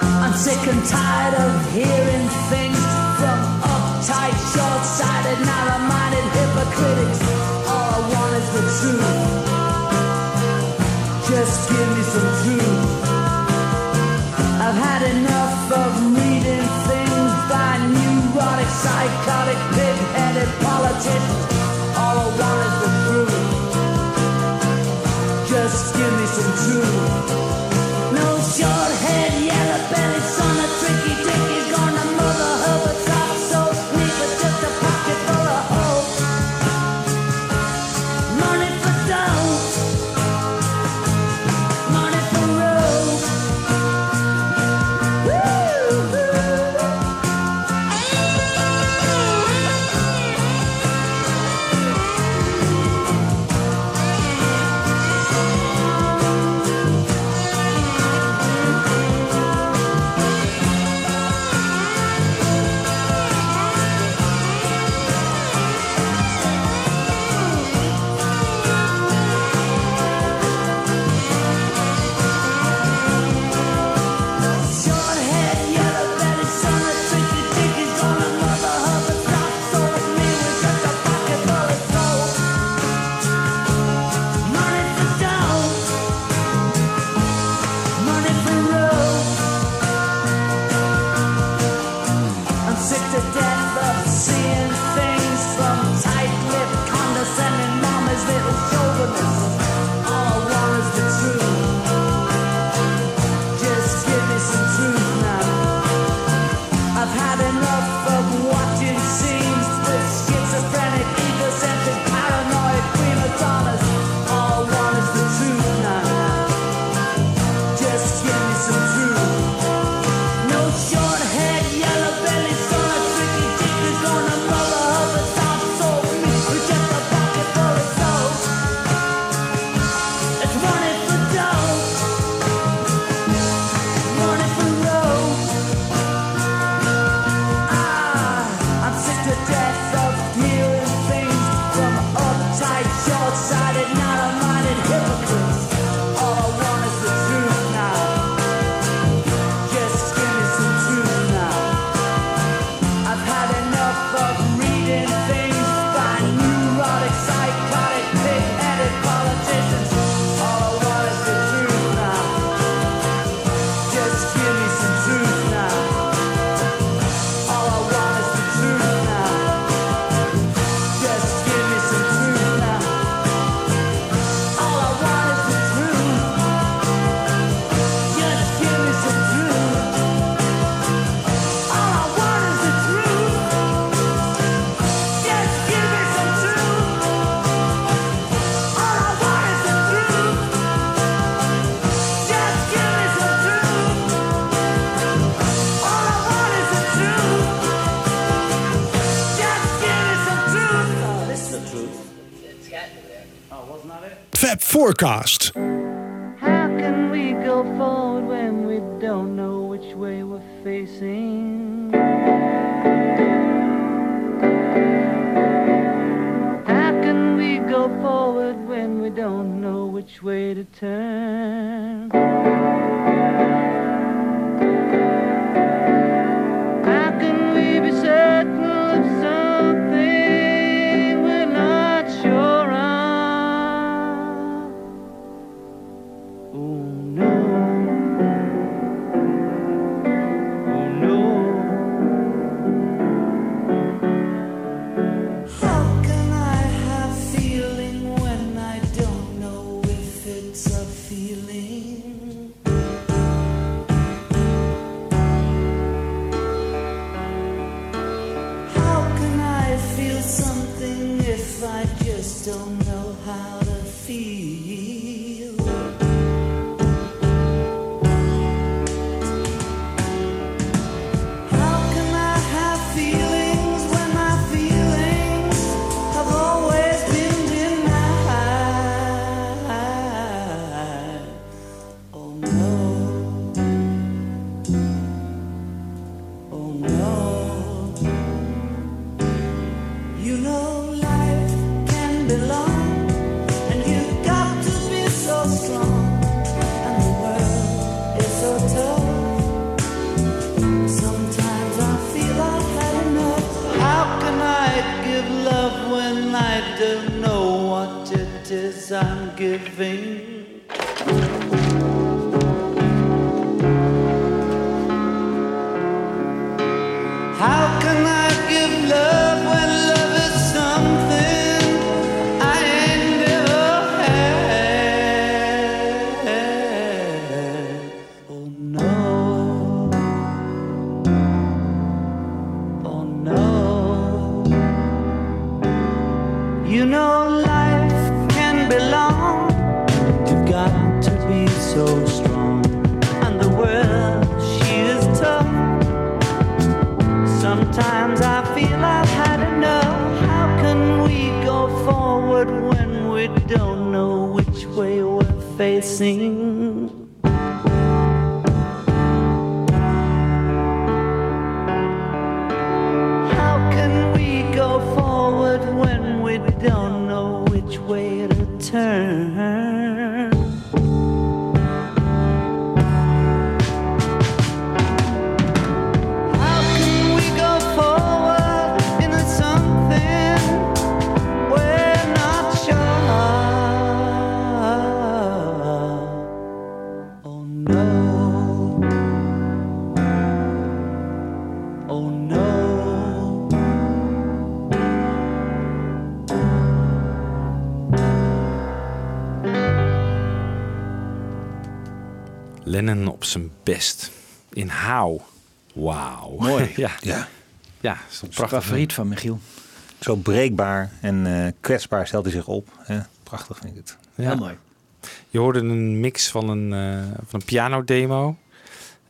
I'm sick and tired of hearing things from uptight, short-sighted, narrow-minded hypocrites. All I want is the truth. Just give Fab don't know how In How. Wauw. Mooi. ja. Ja. Ja, is een prachtig. Favoriet van Michiel. Zo breekbaar en eh, kwetsbaar stelt hij zich op. Hè? Prachtig vind ik het. Ja. Heel mooi. Je hoorde een mix van een, eh van een piano demo.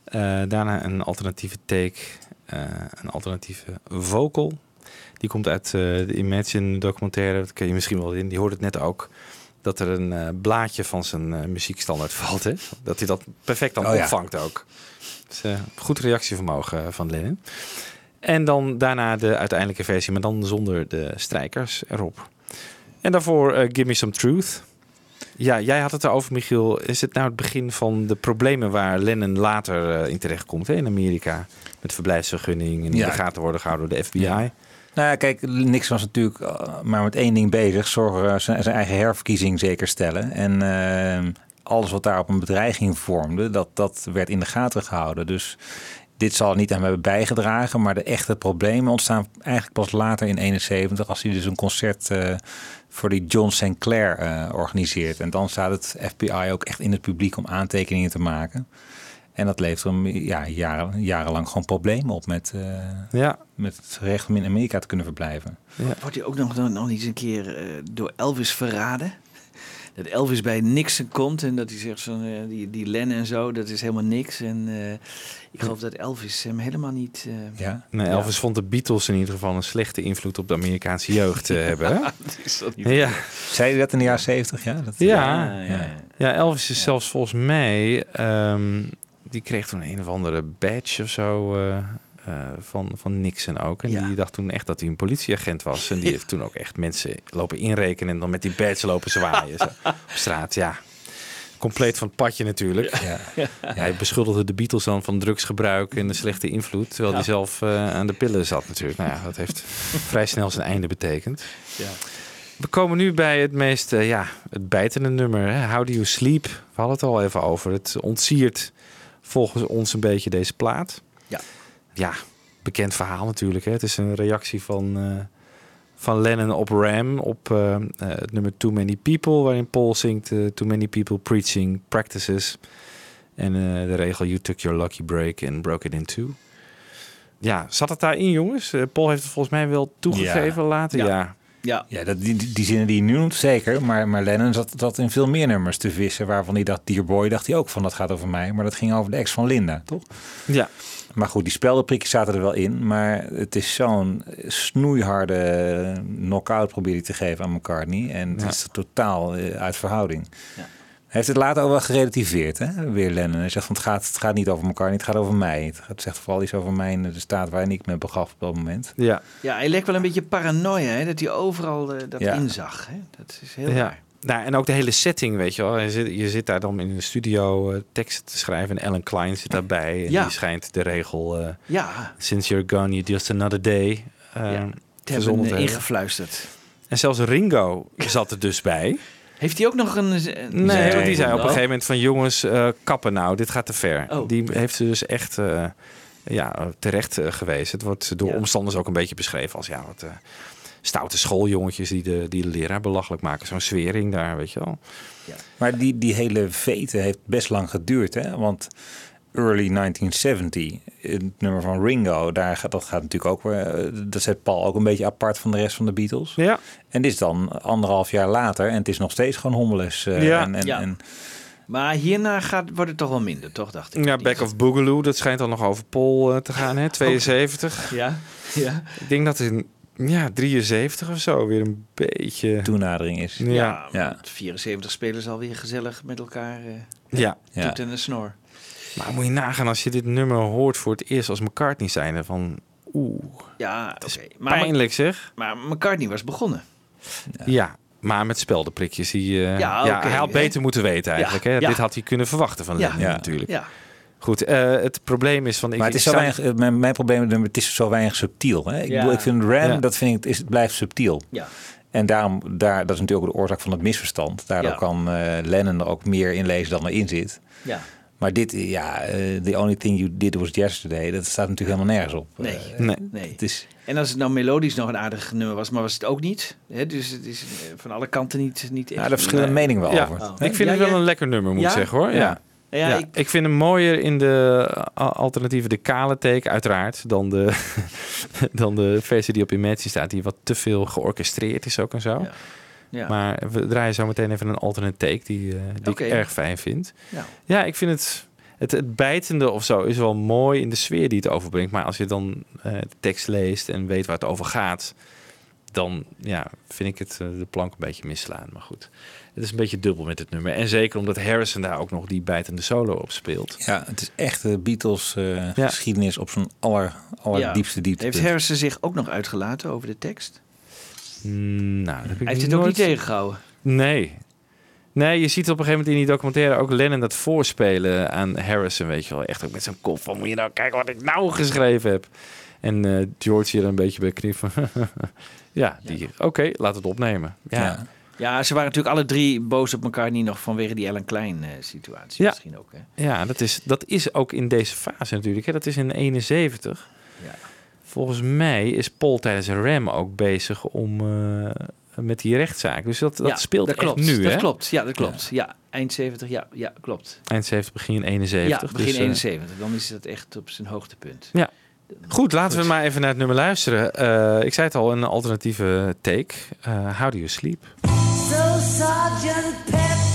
Eh, daarna een alternatieve take. eh, een alternatieve vocal. Die komt uit eh, de Imagine documentaire. Dat ken je misschien wel in. Die hoorde het net ook. Dat er een eh, blaadje van zijn eh, muziekstandaard valt. Hè? Dat hij dat perfect dan Oh ja. opvangt ook. Dus, eh, goed reactievermogen van Lennon. En dan daarna de uiteindelijke versie, maar dan zonder de strijkers erop. En daarvoor Give Me Some Truth. Ja, jij had het erover, Michiel. Is het nou het begin van de problemen waar Lennon later in terecht komt hè, in Amerika? Met verblijfsvergunning en in Ja. de gaten worden gehouden door de FBI. Ja. Nou ja, kijk, Nixon was natuurlijk eh, maar met één ding bezig. Zorgen eh, zijn, zijn eigen herverkiezing zeker stellen. En eh, alles wat daar op een bedreiging vormde, dat, dat werd in de gaten gehouden. Dus dit zal niet aan hebben bijgedragen. Maar de echte problemen ontstaan eigenlijk pas later in 71. Als hij dus een concert voor die John Sinclair eh, organiseert. En dan staat het FBI ook echt in het publiek om aantekeningen te maken. En dat levert hem ja, jaren, jarenlang gewoon problemen op met, eh, Ja. met het recht om in Amerika te kunnen verblijven. Wordt hij ook nog, nog, nog eens een keer eh, door Elvis verraden? dat Elvis bij Nixon komt en dat hij zegt van eh, die, die Len en zo, dat is helemaal niks. En eh, ik geloof dat Elvis hem helemaal niet. eh, Ja. Nee, Elvis vond de Beatles in ieder geval een slechte invloed op de Amerikaanse jeugd eh, hebben. Is dat niet Ja. Zei je dat in de jaren zeventig? Ja, dat, Ja. Ja, ja, ja. Ja, Elvis is zelfs volgens mij... ehm, die kreeg toen een of andere badge of zo eh, eh, van, van Nixon ook. En Ja. die dacht toen echt dat hij een politieagent was. En die heeft toen ook echt mensen lopen inrekenen... en dan met die badge lopen zwaaien zo, op straat. Ja, compleet van het padje natuurlijk. Ja. Hij beschuldigde de Beatles dan van drugsgebruik en de slechte invloed... terwijl hij zelf eh, aan de pillen zat natuurlijk. Nou ja, dat heeft vrij snel zijn einde betekend. Ja. We komen nu bij het meest, ja, het bijtende nummer. Hè? How Do You Sleep? We hadden het al even over. Het ontsiert volgens ons een beetje deze plaat. Ja. Ja, bekend verhaal natuurlijk. Hè? Het is een reactie van, eh, van Lennon op Ram op eh, eh, het nummer Too Many People... waarin Paul zingt Too Many People Preaching Practices... en de regel You Took Your Lucky Break and Broke It in Two. Ja, zat het daarin, jongens? Paul heeft het volgens mij wel toegegeven later. Ja. ja. Ja. Ja, dat, die, die- zinnen die je nu noemt, zeker. Maar, maar Lennon zat, zat in veel meer nummers te vissen. Waarvan hij dacht, Dear Boy, dacht hij ook van, dat gaat over mij. Maar dat ging over de ex van Linda, toch? ja. Maar goed, die speldenprikjes zaten er wel in. Maar het is zo'n snoeiharde knock-out probeer hij te geven aan McCartney. En het Ja. is totaal eh, uit verhouding. Ja. Hij heeft het later ook wel gerelativeerd, hè? weer Lennon. Hij zegt van het gaat, het gaat niet over McCartney, het gaat over mij. Het gaat- Het zegt vooral iets over mij en de staat waarin ik me begaf op dat moment. Ja. ja, hij leek wel een beetje paranoia, hè, dat hij overal eh, dat Ja. inzag. Hè? Dat is heel ja. raar. Nou, en ook de hele setting, weet je wel. Je zit, je zit daar dan in een studio eh, teksten te schrijven. En Ellen Klein zit daarbij. En Ja. die schijnt de regel... eh, Ja, Since you're gone, you're just another day. eh, Ja. te verzonnen hebben te eh, hebben. ingefluisterd. En zelfs Ringo zat er dus bij. Heeft hij ook nog een... een Nee, want die zei op een gegeven moment van... jongens, eh, kappen nou, dit gaat te ver. Oh. Die heeft ze dus echt eh, ja, terecht eh, geweest. Het wordt door Ja. omstanders ook een beetje beschreven als... ja, wat eh, stoute schooljongetjes die de, die de leraar belachelijk maken. Zo'n zwering daar, weet je wel. Maar die, die hele vete heeft best lang geduurd, hè? Want early 1970, het nummer van Ringo, daar gaat, dat gaat natuurlijk ook weer... eh, Dat zet Paul ook een beetje apart van de rest van de Beatles. Ja, En dit is dan anderhalf jaar later en het is nog steeds gewoon hommeles. eh, Ja. en, en, Ja. en- Maar hierna gaat, wordt het toch wel minder, toch, dacht ik? ja Back of Boogaloo, dat schijnt dan nog over Paul eh, te gaan, hè? 72. Ja, ja. Ik denk dat in ja, 73 of zo weer een beetje... toenadering is. Ja, Ja, Ja. want 74 spelers alweer gezellig met elkaar eh ja. Ja. toet en de snor. Maar moet je nagaan als je dit nummer hoort voor het eerst als McCartney zijnde van... Oeh, Ja, is oké. Maar, pijnlijk zeg. maar McCartney was begonnen. Ja. maar met speldenprikjes. Die, eh, Ja, ja, hij had hè? beter moeten weten eigenlijk. Ja, hè? ja. Dit had hij kunnen verwachten van Ja. Lennon Ja. natuurlijk. Ja, Goed, eh, het probleem is van... Ik, Maar het is ik zo zou- weinig, eh, mijn, mijn probleem met het is zo weinig subtiel. Hè? Ik, Ja. bedoel, ik vind Ram, Ja. dat vind ik, is, het blijft subtiel. ja. En daarom, daar, dat is natuurlijk ook de oorzaak van het misverstand. Daardoor Ja. kan eh, Lennon er ook meer in lezen dan erin zit. ja. Maar dit, eh, ja, eh, the only thing you did was yesterday, dat staat natuurlijk helemaal nergens op. Nee. Eh, Nee. Nee. het is, En als het nou melodisch nog een aardig nummer was, maar was het ook niet. Hè? Dus het is van alle kanten niet, niet echt. ja, daar verschillende Nee. meningen wel Ja, over. Oh. ik vind Ja, het wel ja. een lekker nummer, moet Ja? ik zeggen hoor. Ja. Ja. Ja, Ja, ik, ik vind hem mooier in de alternatieve de kale take, uiteraard, dan de, dan de versie die op Imagine staat, die wat te veel georchestreerd is ook en zo. Ja. Maar we draaien zo meteen even een alternate take die, eh, die ik erg fijn vind. Ja. Ja, ik vind het, het, het bijtende of zo is wel mooi in de sfeer die het overbrengt. Maar als je dan eh, de tekst leest en weet waar het over gaat, dan ja, vind ik het eh, de plank een beetje misslaan. Maar goed, het is een beetje dubbel met het nummer. En zeker omdat Harrison daar ook nog die bijtende solo op speelt. Ja, het is echt de Beatles eh, Ja. geschiedenis op zijn aller, allerdiepste diepte. Heeft Harrison zich ook nog uitgelaten over de tekst? Mm, nou, dat heb ik Hij heeft het ook niet tegengehouden. Nee. Nee, je ziet op een gegeven moment in die documentaire ook Lennon dat voorspelen aan Harrison, weet je wel. Echt ook met zijn kop van, moet je nou kijken wat ik nou geschreven heb. En eh, George hier een beetje bij kniep van, ja, die, oké, laat het opnemen. Ja, Ja. Ja, ze waren natuurlijk alle drie boos op elkaar, niet nog vanwege die Ellen Klein eh, situatie Ja. misschien ook. Hè? ja dat, is, dat is ook in deze fase natuurlijk. Hè. Dat is in 71. Ja. Volgens mij is Paul tijdens een ram ook bezig om eh, met die rechtszaak. Dus dat, dat Ja, speelt dat echt klopt. nu, Dat hè? klopt, ja, dat klopt. Ja, eind 70, ja, ja klopt. Eind 70, begin 71. ja, begin dus, eh, 71. Dan is dat echt op zijn hoogtepunt. Ja. Goed, laten Goed. we maar even naar het nummer luisteren. Eh, ik zei het al, een alternatieve take. Eh How do you sleep? So Sergeant Pepper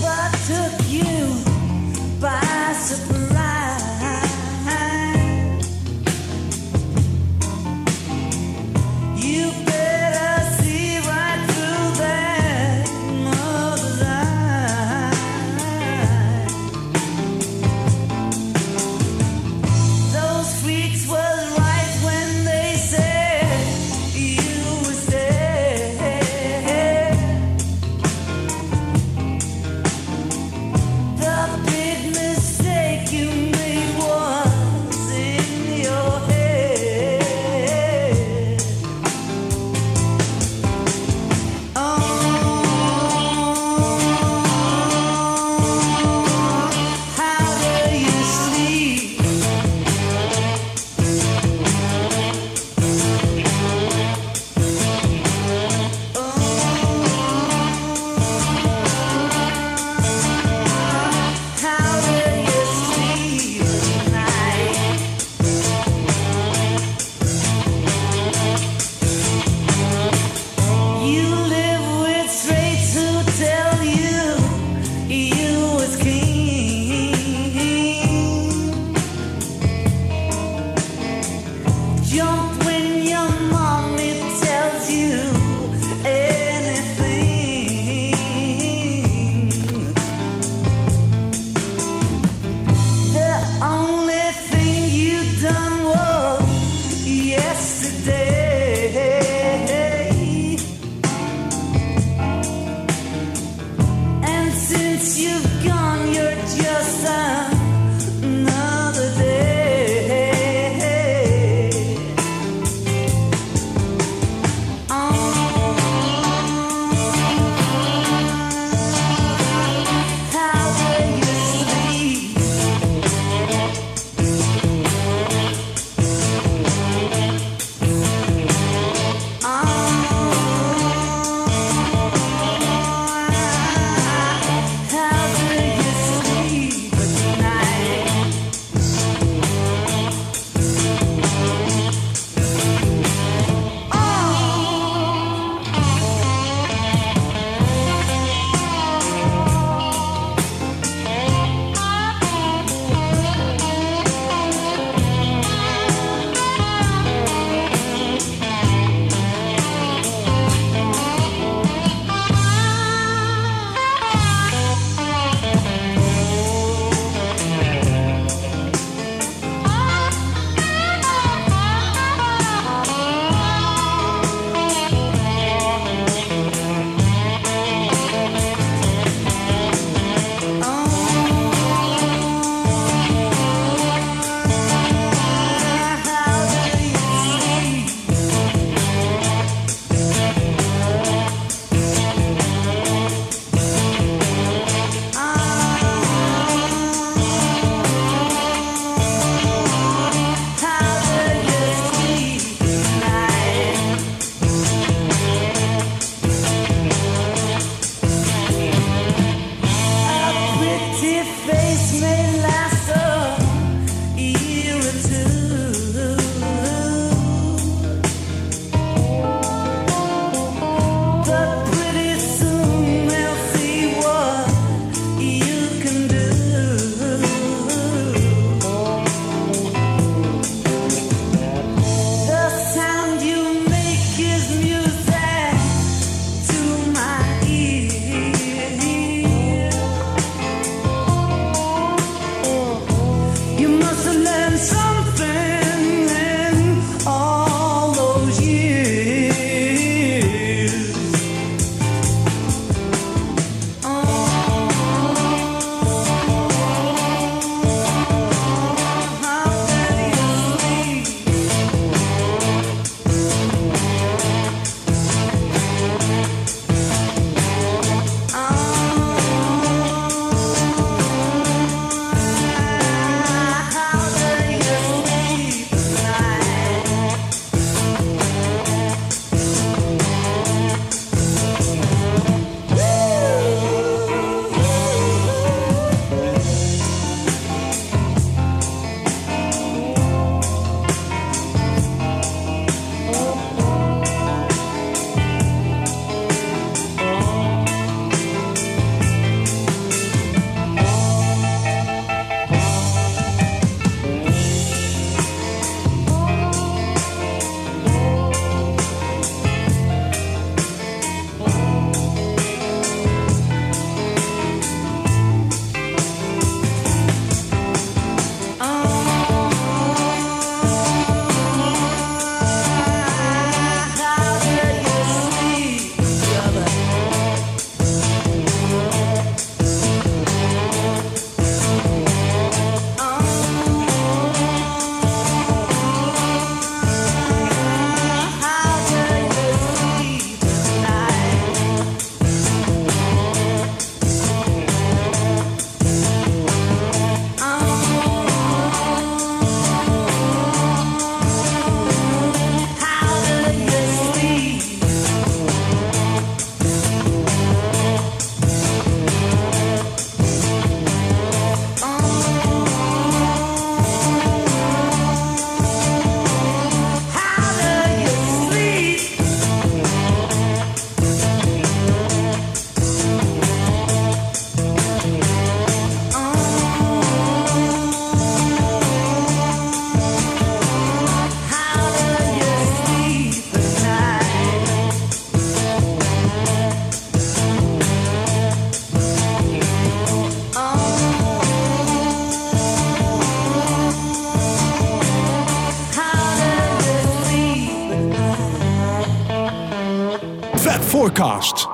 too.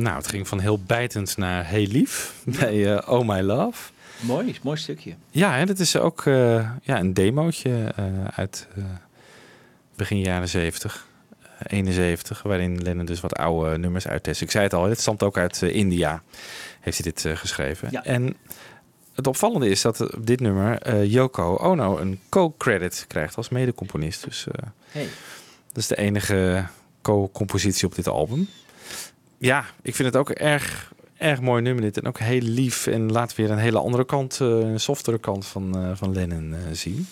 Nou, het ging van heel bijtend naar heel lief bij eh, Oh My Love. Mooi, mooi stukje. Ja, hè, dat is ook eh, ja, een demootje eh, uit eh, begin jaren 70, eh, 71, waarin Lennon dus wat oude nummers uittest. Ik zei het al, het stamt ook uit India, heeft hij dit geschreven. Ja. En het opvallende is dat op dit nummer Yoko Ono een co-credit krijgt als medecomponist. Dus Hey. dat is de enige co-compositie op dit album. Ja, ik vind het ook erg, erg mooi nummer dit. En ook heel lief. En laat weer een hele andere kant, eh, een softere kant van, eh, van Lennon eh, zien.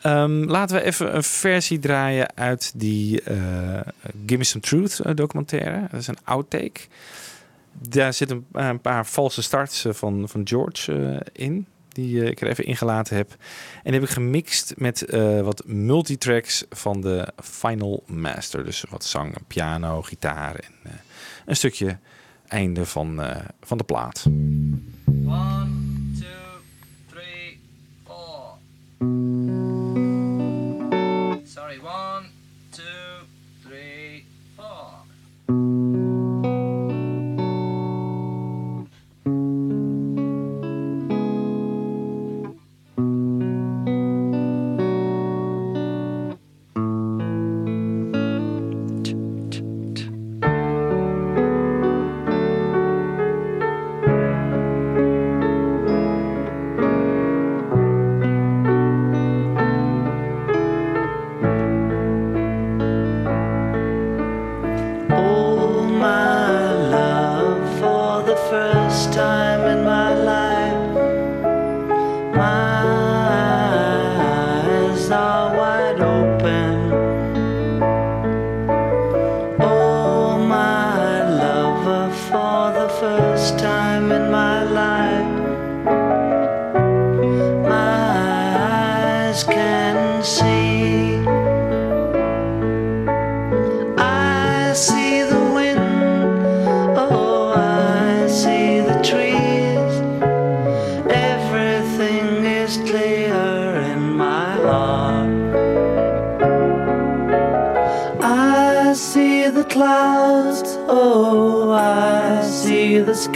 Ehm, laten we even een versie draaien uit die eh Give Me Some Truth documentaire. Dat is een outtake. Daar zitten een, paar valse starts van, van George in. Die ik er even ingelaten heb. En die heb ik gemixt met wat multitracks van de Final Master. Dus wat zang, piano, gitaar en een stukje einde van, eh, van de plaat. One, two, three, four.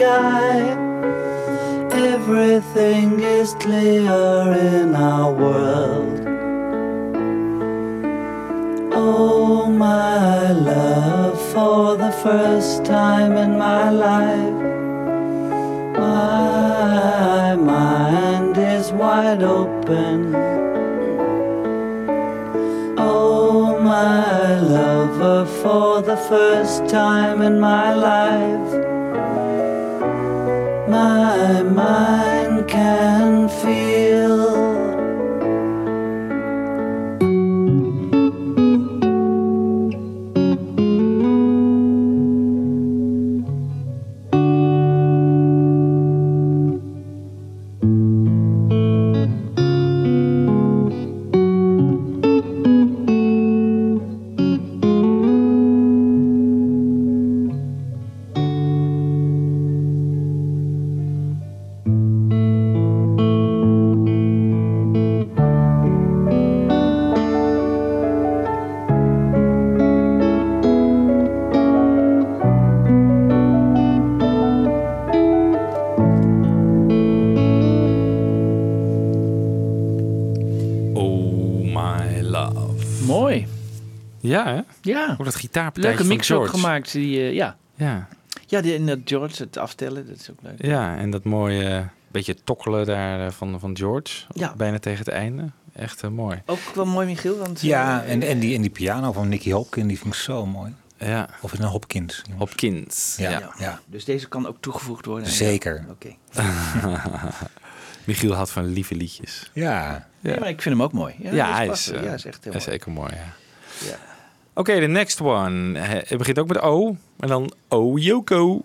Sky. Everything is clear in our world. Oh, my love, for the first time in my life, my mind is wide open. Oh, my lover, for the first time in my life, my Ja, hè? Ja. Ook dat gitaarpartijtje Leuke mix ook gemaakt. Die, eh, ja. Ja. Ja, die, en dat George, het aftellen, dat is ook leuk. Ja, en dat mooie eh, beetje tokkelen daar eh, van, van George. Ja. Bijna tegen het einde. Echt mooi. Ook wel mooi, Michiel. Want, Ja, en, en, die, en die piano van Nicky Hopkins, die vind ik zo mooi. Ja. Of is het een Hopkins? Hopkins. Ja, Ja. ja. Dus deze kan ook toegevoegd worden. Zeker. Ja, Oké. Michiel had van lieve liedjes. Ja. Nee, maar ik vind hem ook mooi. Ja, Ja, hij is, ja, is echt heel is mooi. zeker mooi, ja. Oké, de next one. Het begint ook met O. En dan O Yoko.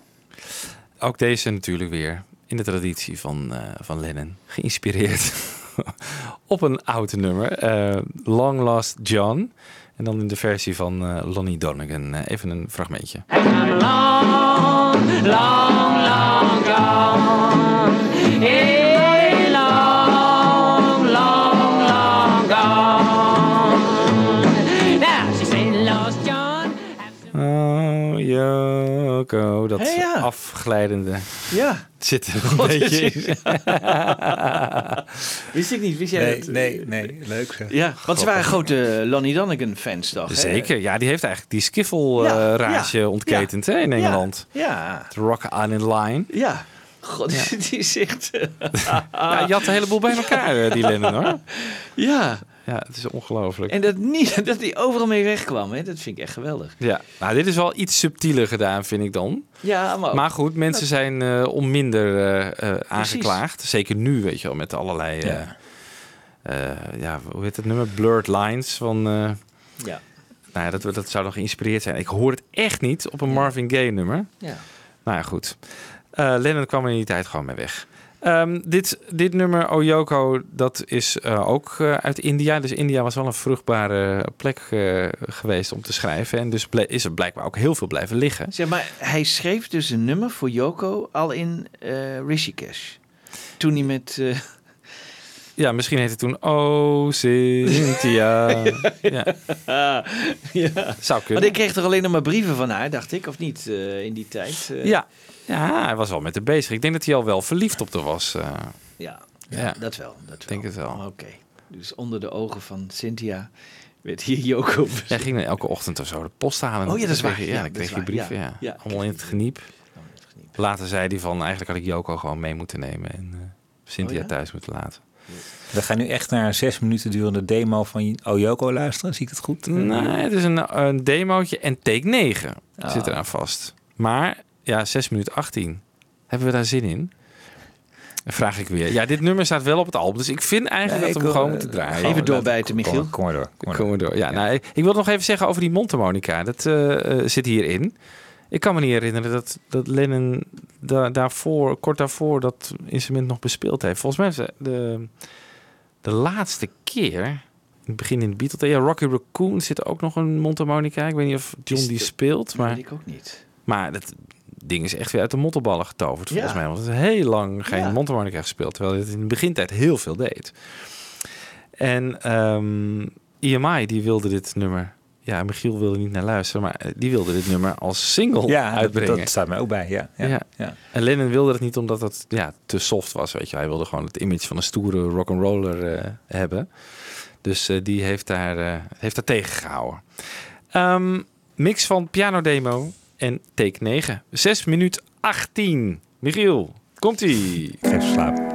Ook deze natuurlijk weer. in de traditie van, eh, van Lennon. Geïnspireerd op een oud nummer. eh, Long Lost John. En dan in de versie van eh, Lonnie Donegan. Even een fragmentje. long, long, long. Dat Hé, ja. afglijdende Ja. zit er een God, beetje het in. is- Wist ik niet, wist jij Nee, dat? nee, nee. Leuk zeg. Ja, want ze waren grote Lonnie Donegan fans toch? hè? Zeker, ja, die heeft eigenlijk die skiffle Ja, eh, ontketend hè, in Engeland. Ja, De Rock Island Line. ja. God, die echt... Ja, je had een heleboel bij elkaar, eh, die Lennon hoor. ja, Ja, het is ongelooflijk. en dat, niet, dat hij overal mee wegkwam, hè? dat vind ik echt geweldig. Ja, nou, dit is wel iets subtieler gedaan, vind ik dan. Ja, maar, ook- Maar goed, mensen zijn eh, om minder eh, eh, aangeklaagd. Zeker nu, weet je wel, met allerlei... Ja. ja, hoe heet het nummer? Blurred Lines van... ja, nou ja, dat, dat zou nog geïnspireerd zijn. Ik hoor het echt niet op een Marvin Gaye nummer. ja. Nou ja, goed. Lennon kwam er in die tijd gewoon mee weg. Ehm, dit, dit nummer, Oyoko, dat is eh, ook eh, uit India. Dus India was wel een vruchtbare plek eh, geweest om te schrijven. En dus is er blijkbaar ook heel veel blijven liggen. Zeg maar, hij schreef dus een nummer voor Yoko al in Rishikesh. Toen hij met... Ja, misschien heette het toen Oh, Cynthia. ja, ja. zou kunnen. Want ik kreeg toch alleen nog maar brieven van haar, dacht ik, of niet, eh, in die tijd? eh? Ja. ja, hij was wel met haar bezig. Ik denk dat hij al wel verliefd op haar was. eh. ja. Ja. Ja, dat wel. Dat Ik denk het wel. Oké. Dus onder de ogen van Cynthia werd hier bezocht. Hij ging elke ochtend of zo de post halen. Oh ja, dat is waar. je- Ja, dan is kreeg je brieven. Ja. Allemaal in het geniep. Later zei hij van, eigenlijk had ik Joko gewoon mee moeten nemen en Cynthia Oh thuis moeten laten. We gaan nu echt naar een zes minuten durende demo van Oyoko luisteren. Zie ik het goed? Nee, het is een, een demootje en take 9 Ah. zit eraan vast. Maar ja, 6 minuten 18. Hebben we daar zin in? Dan vraag ik weer. Ja, dit nummer staat wel op het album, dus ik vind eigenlijk Nee, dat we hem gewoon moeten draaien. Even Kom, doorbijten, Michiel. Kom, kom maar door. Kom maar Komen we door. Ja, Nou, ik, ik wil nog even zeggen over die mondharmonica. Dat eh, eh, zit hierin. Ik kan me niet herinneren dat, dat Lennon da- daarvoor, kort daarvoor dat instrument nog bespeeld heeft. Volgens mij is de, de, laatste keer, in het begin in de Beatles, ja, Rocky Raccoon zit ook nog een mondharmonica. Ik weet niet of John Is die de- speelt, maar, weet ik ook niet. maar dat ding is echt weer uit de mottenballen getoverd volgens Ja. mij. Want het is heel lang geen Ja. mondharmonica gespeeld, terwijl het in de begintijd heel veel deed. En ehm EMI die wilde dit nummer. Ja, Michiel wilde niet naar luisteren, maar eh, die wilde dit nummer als single Ja, dat, uitbrengen. dat staat mij ook bij. Ja, ja, Ja. ja. En Lennon wilde het niet omdat het ja, te soft was, weet je. Hij wilde gewoon het image van een stoere rock'n'roller eh hebben. Dus eh, die heeft daar, eh, heeft daar tegengehouden. Ehm, mix van piano demo en take 9. 6 minuut 18. Michiel, komt-ie. Ik geef slaap.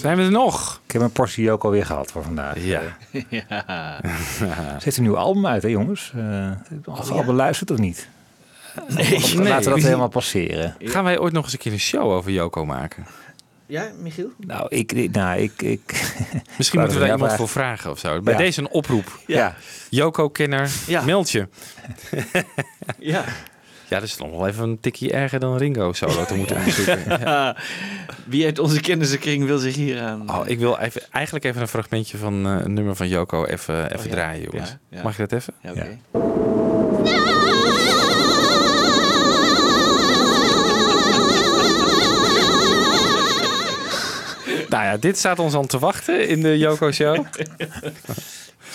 Zijn we er nog? Ik heb een portie Joko weer gehad voor vandaag. Ja. ja. Ze heeft een nieuw album uit, hè jongens? Uh, of ja. al beluisterd of niet? Nee, Of nee. Laten we dat helemaal passeren. Gaan wij ooit nog eens een keer een show over Joko maken? Ja, Michiel? Nou, ik... Nou, ik, ik Misschien moeten we daar iemand voor vragen of zo. Bij Ja. deze een oproep. Ja. Joko-kenner, Ja. meld je. Ja. Ja, dat is nog wel even een tikje erger dan Ringo solo te moeten onderzoeken. Ja. Wie uit onze kennissenkring wil zich hier aan... Oh, ik wil even, eigenlijk even een fragmentje van eh, een nummer van Joko even, even ja. draaien, jongens. Mag je dat even? Ja, oké. Nou ja, dit staat ons aan te wachten in de Joko-show.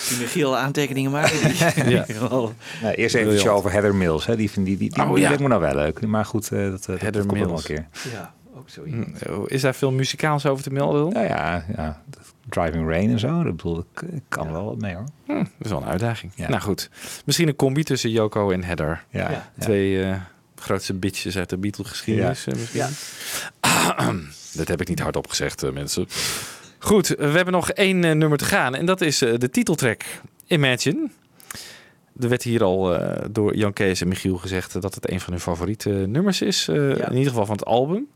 Die Michiel aantekeningen maken. Ja. Nou, eerst even show over Heather Mills. Hè. Die, vind- die, die, die, Oh, die ja. lijkt me nou wel leuk. Maar goed, eh, dat, eh, dat, Heather dat komt nog wel Mills. een keer. Ja, ook zo. Hm, Is daar veel muzikaals over te melden? Nou ja, ja, Driving Rain en zo. Dat bedoel ik, ik kan wel wat mee hoor. Hm, dat is wel een uitdaging. Ja. Nou goed, misschien een combi tussen Joko en Heather. Ja, Ja. Twee eh, grootste bitches uit de Beatle-geschiedenis. eh, misschien. Dat heb ik niet hardop gezegd, eh, mensen. Goed, we hebben nog één eh, nummer te gaan. En dat is eh, de titeltrack Imagine. Er werd hier al door Jan Kees en Michiel gezegd dat het een van hun favoriete nummers is. Ja. In ieder geval van het album.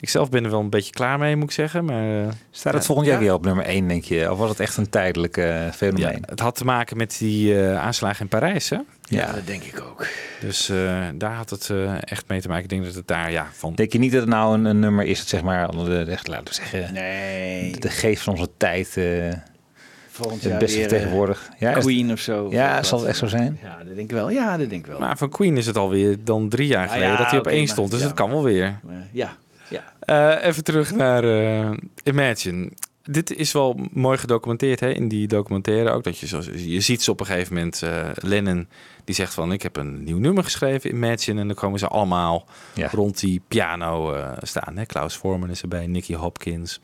Ik zelf ben er wel een beetje klaar mee, moet ik zeggen. Maar eh, Staat het Ja. volgend jaar Ja. weer op nummer 1, denk je? Of was het echt een tijdelijk eh, ja, fenomeen? het had te maken met die eh, aanslagen in Parijs. Hè? Ja, dat denk ik ook. Dus eh, daar had het eh, echt mee te maken. Ik denk dat het daar ja, van... Denk je niet dat het nou een, een nummer is dat zeg maar, onder de, echt, laten we zeggen, Nee. de, de geest van onze tijd eh, Volgend het jaar beste weer, vertegenwoordigt? Ja, Queen of zo. ja Of zal het echt zo zijn? Ja, dat denk ik wel. Ja, dat denk ik wel. Maar van Queen is het alweer dan drie jaar Ja, geleden ja, dat hij op één stond. Dus ja. het kan wel weer. Ja, Eh, even terug naar eh, Imagine. Dit is wel mooi gedocumenteerd hè, in die documentaire ook. Dat je, zo, je ziet ze op een gegeven moment, eh, Lennon die zegt van ik heb een nieuw nummer geschreven, Imagine. En dan komen ze allemaal Ja. rond die piano eh, staan. Hè. Klaus Voorman is erbij, Nicky Hopkins,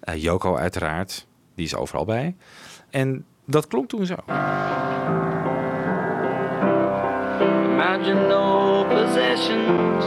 eh Yoko uiteraard. Die is overal bij. En dat klonk toen zo. Imagine no possessions.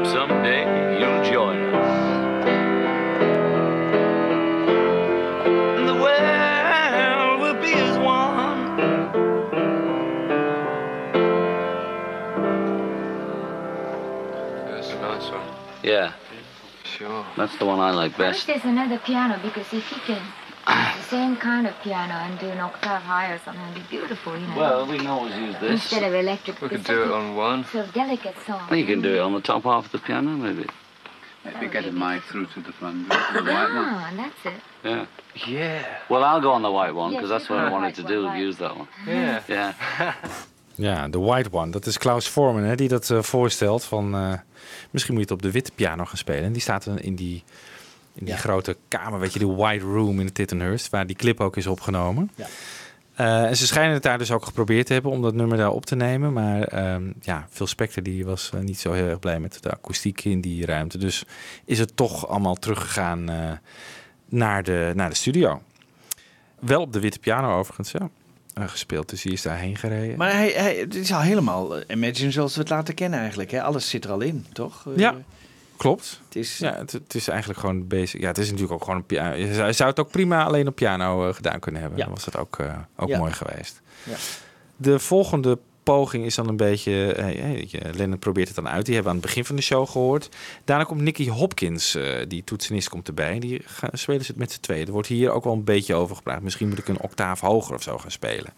Hope someday you'll join us. And the world will be as one. That's a nice one. Yeah, Sure. that's the one I like I wish best. there's another piano because if he can use the same kind of piano and do an octave higher or something, it'd be beautiful, you know. Well, we can always use this. Instead of electric. We could because do it on one. Sort of delicate song. Well, you can do it on the top half of the piano, maybe. Maybe get a mic through to the front. door, the white one. Ah, that's it. Yeah. Yeah. Well, I'll go on the white one Yes, because that's what I can wanted to white do. right. Use that one. Yeah. Yeah. Ja, de White One. Dat is Klaus Forman hè, die dat eh, voorstelt. Van, eh, misschien moet je het op de witte piano gaan spelen. En die staat dan in die, in die grote kamer, weet je, die White Room in de Tittenhurst, waar die clip ook is opgenomen. Ja. Eh, en ze schijnen het daar dus ook geprobeerd te hebben om dat nummer daar op te nemen. Maar ehm, ja, Phil Spector die was eh, niet zo heel erg blij met de akoestiek in die ruimte. Dus is het toch allemaal teruggegaan eh, naar, de, naar de studio. Wel op de witte piano overigens, ja. gespeeld. Dus die is daarheen gereden. Maar hij, hij, het is al helemaal Imagine zoals we het laten kennen eigenlijk. Hè? Alles zit er al in, toch? Ja, klopt. Het is, Ja, het, het is eigenlijk gewoon basic. Ja, het is natuurlijk ook gewoon een piano. Je zou, het ook prima alleen op piano eh, gedaan kunnen hebben. Ja. Dan was het ook, eh, ook Ja. mooi geweest. Ja. De volgende poging is dan een beetje... eh, eh, Lennon probeert het dan uit. Die hebben we aan het begin van de show gehoord. Daarna komt Nicky Hopkins, die toetsenist, komt erbij. Die gaan, spelen ze het met z'n tweeën. Er wordt hier ook wel een beetje over gepraat. Misschien moet ik een octaaf hoger of zo gaan spelen.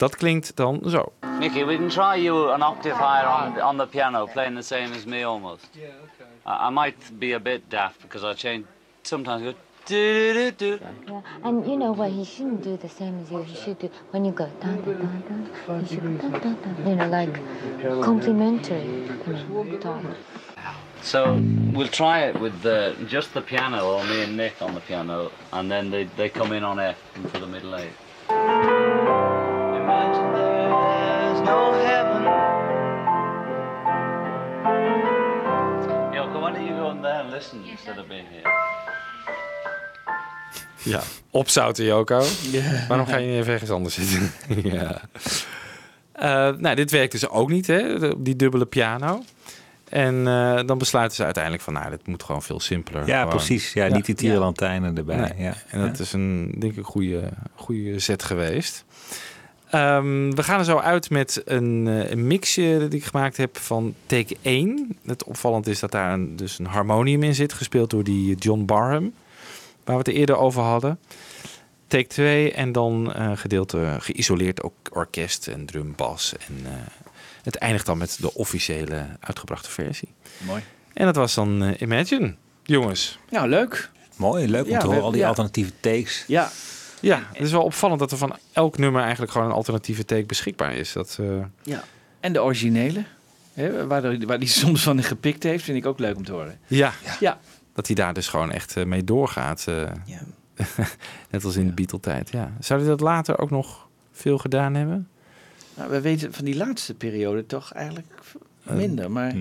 Dat klinkt dan zo. Mickey, we can try you an octave higher on, on the piano, playing the same as me almost. Yeah, okay. I, I might be a bit daft because I change. Sometimes go. Do-do-do-do. Yeah. And you know what? He shouldn't do the same as you. He should do when you go dun dun dun dun. He should go dun dun dun. You know, like complimentary. You know, type. So we'll try it with the, just the piano, or me and Nick on the piano, and then they, they come in on F for the middle eight. No heaven. Yoko, why don't you go in there and listen instead of being here? Ja, opzouten Joko. Waarom ga je niet even ergens anders zitten? ja. Eh, nou, dit werkt dus ook niet, hè? die dubbele piano. En eh, dan besluiten ze uiteindelijk van, nou, dit moet gewoon veel simpeler. Ja, Gewoon- precies. Ja, niet die tierenlantijnen erbij. Nee. Ja. En dat is een, denk ik, goede, goede set geweest. Ehm, we gaan er zo uit met een, eh, een mixje die ik gemaakt heb van take 1. Het opvallend is dat daar een, dus een harmonium in zit, gespeeld door die John Barham, waar we het er eerder over hadden. Take 2 en dan eh gedeelte geïsoleerd ook orkest en drum, bas. En eh, het eindigt dan met de officiële uitgebrachte versie. Mooi. En dat was dan Imagine, jongens. Nou, leuk. Mooi, leuk om Ja, te horen. Al die ja. alternatieve takes. Ja. Ja, het is wel opvallend dat er van elk nummer eigenlijk gewoon een alternatieve take beschikbaar is. Dat, eh, Ja. En de originele, hè, waar, de- waar die soms van gepikt heeft, vind ik ook leuk om te horen. ja. Ja. dat hij daar dus gewoon echt eh, mee doorgaat. eh. Net als in de Beatle-tijd, ja. Zou hij dat later ook nog veel gedaan hebben? Nou, we weten van die laatste periode toch eigenlijk minder, maar...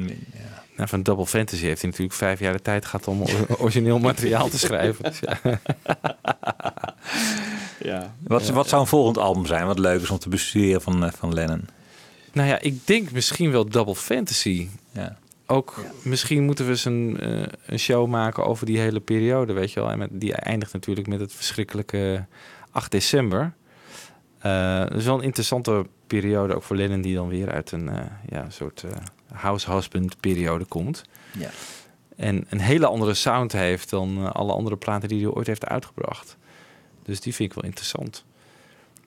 Nou, van Double Fantasy heeft hij natuurlijk vijf jaar de tijd gehad om or- origineel materiaal te schrijven. Dus ja. Ja. Wat, wat zou een volgend album zijn? Wat leuk is om te bestuderen van, eh, van Lennon. Nou ja, ik denk misschien wel Double Fantasy. Ja. Ook misschien moeten we eens een, eh, een show maken over die hele periode, weet je wel. En met, die eindigt natuurlijk met het verschrikkelijke 8 december. Eh dat is wel een interessante periode, ook voor Lennon, die dan weer uit een eh, ja, soort eh, house husband periode komt. Ja. En een hele andere sound heeft dan eh, alle andere platen die hij ooit heeft uitgebracht. Dus die vind ik wel interessant.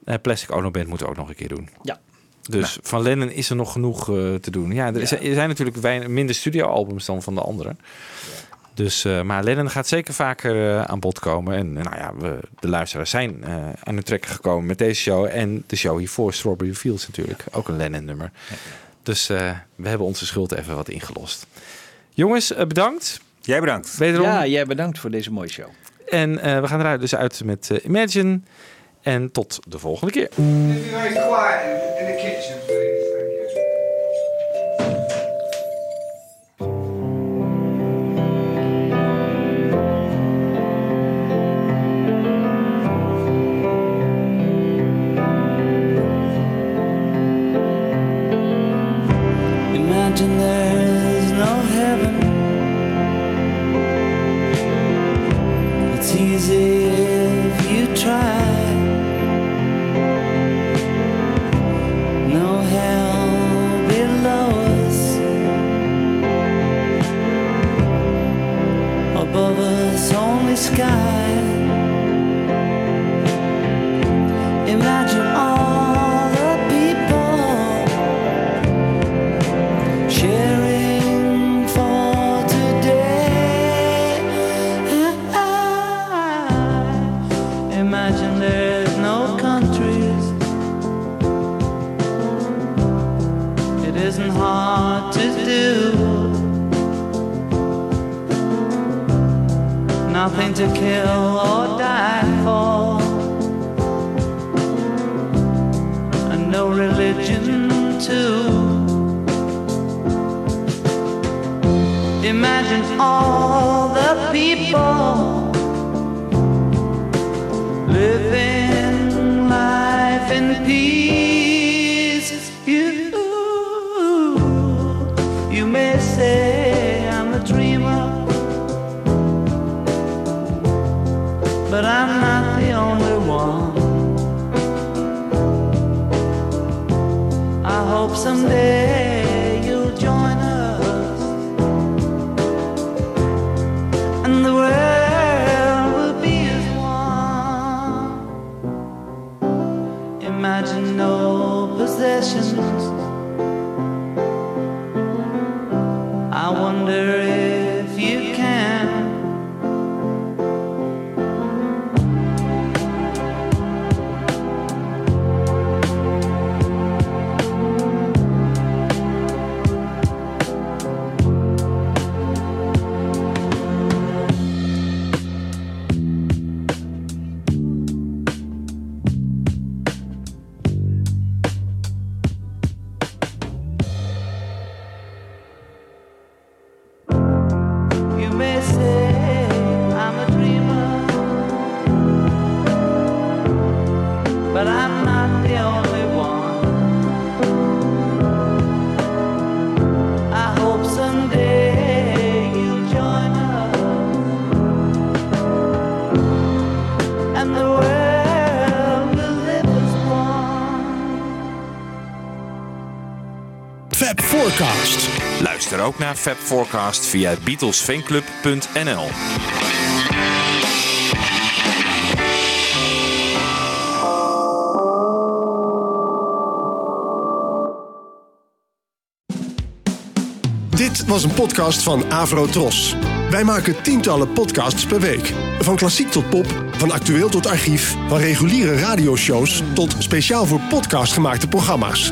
Eh, Plastic Ono Band moeten we ook nog een keer doen. Ja. Dus van Lennon is er nog genoeg eh, te doen. Ja, er, er zijn natuurlijk weinig, minder studioalbums dan van de anderen. Dus, maar Lennon gaat zeker vaker aan bod komen. En nou ja, we, de luisteraars zijn aan de trekken gekomen met deze show. En de show hiervoor, Strawberry Fields natuurlijk. Ook een Lennon-nummer. Dus eh, we hebben onze schuld even wat ingelost. Jongens, eh, bedankt. Jij bedankt. Wederom. Ja, jij bedankt voor deze mooie show. En eh, we gaan eruit dus uit met eh, Imagine. En tot de volgende keer. Luister ook naar Fab Forecast via beatlesfanclub.nl. Dit was een podcast van Avro Tros. Wij maken tientallen podcasts per week. Van klassiek tot pop, van actueel tot archief, van reguliere radioshows tot speciaal voor podcast gemaakte programma's.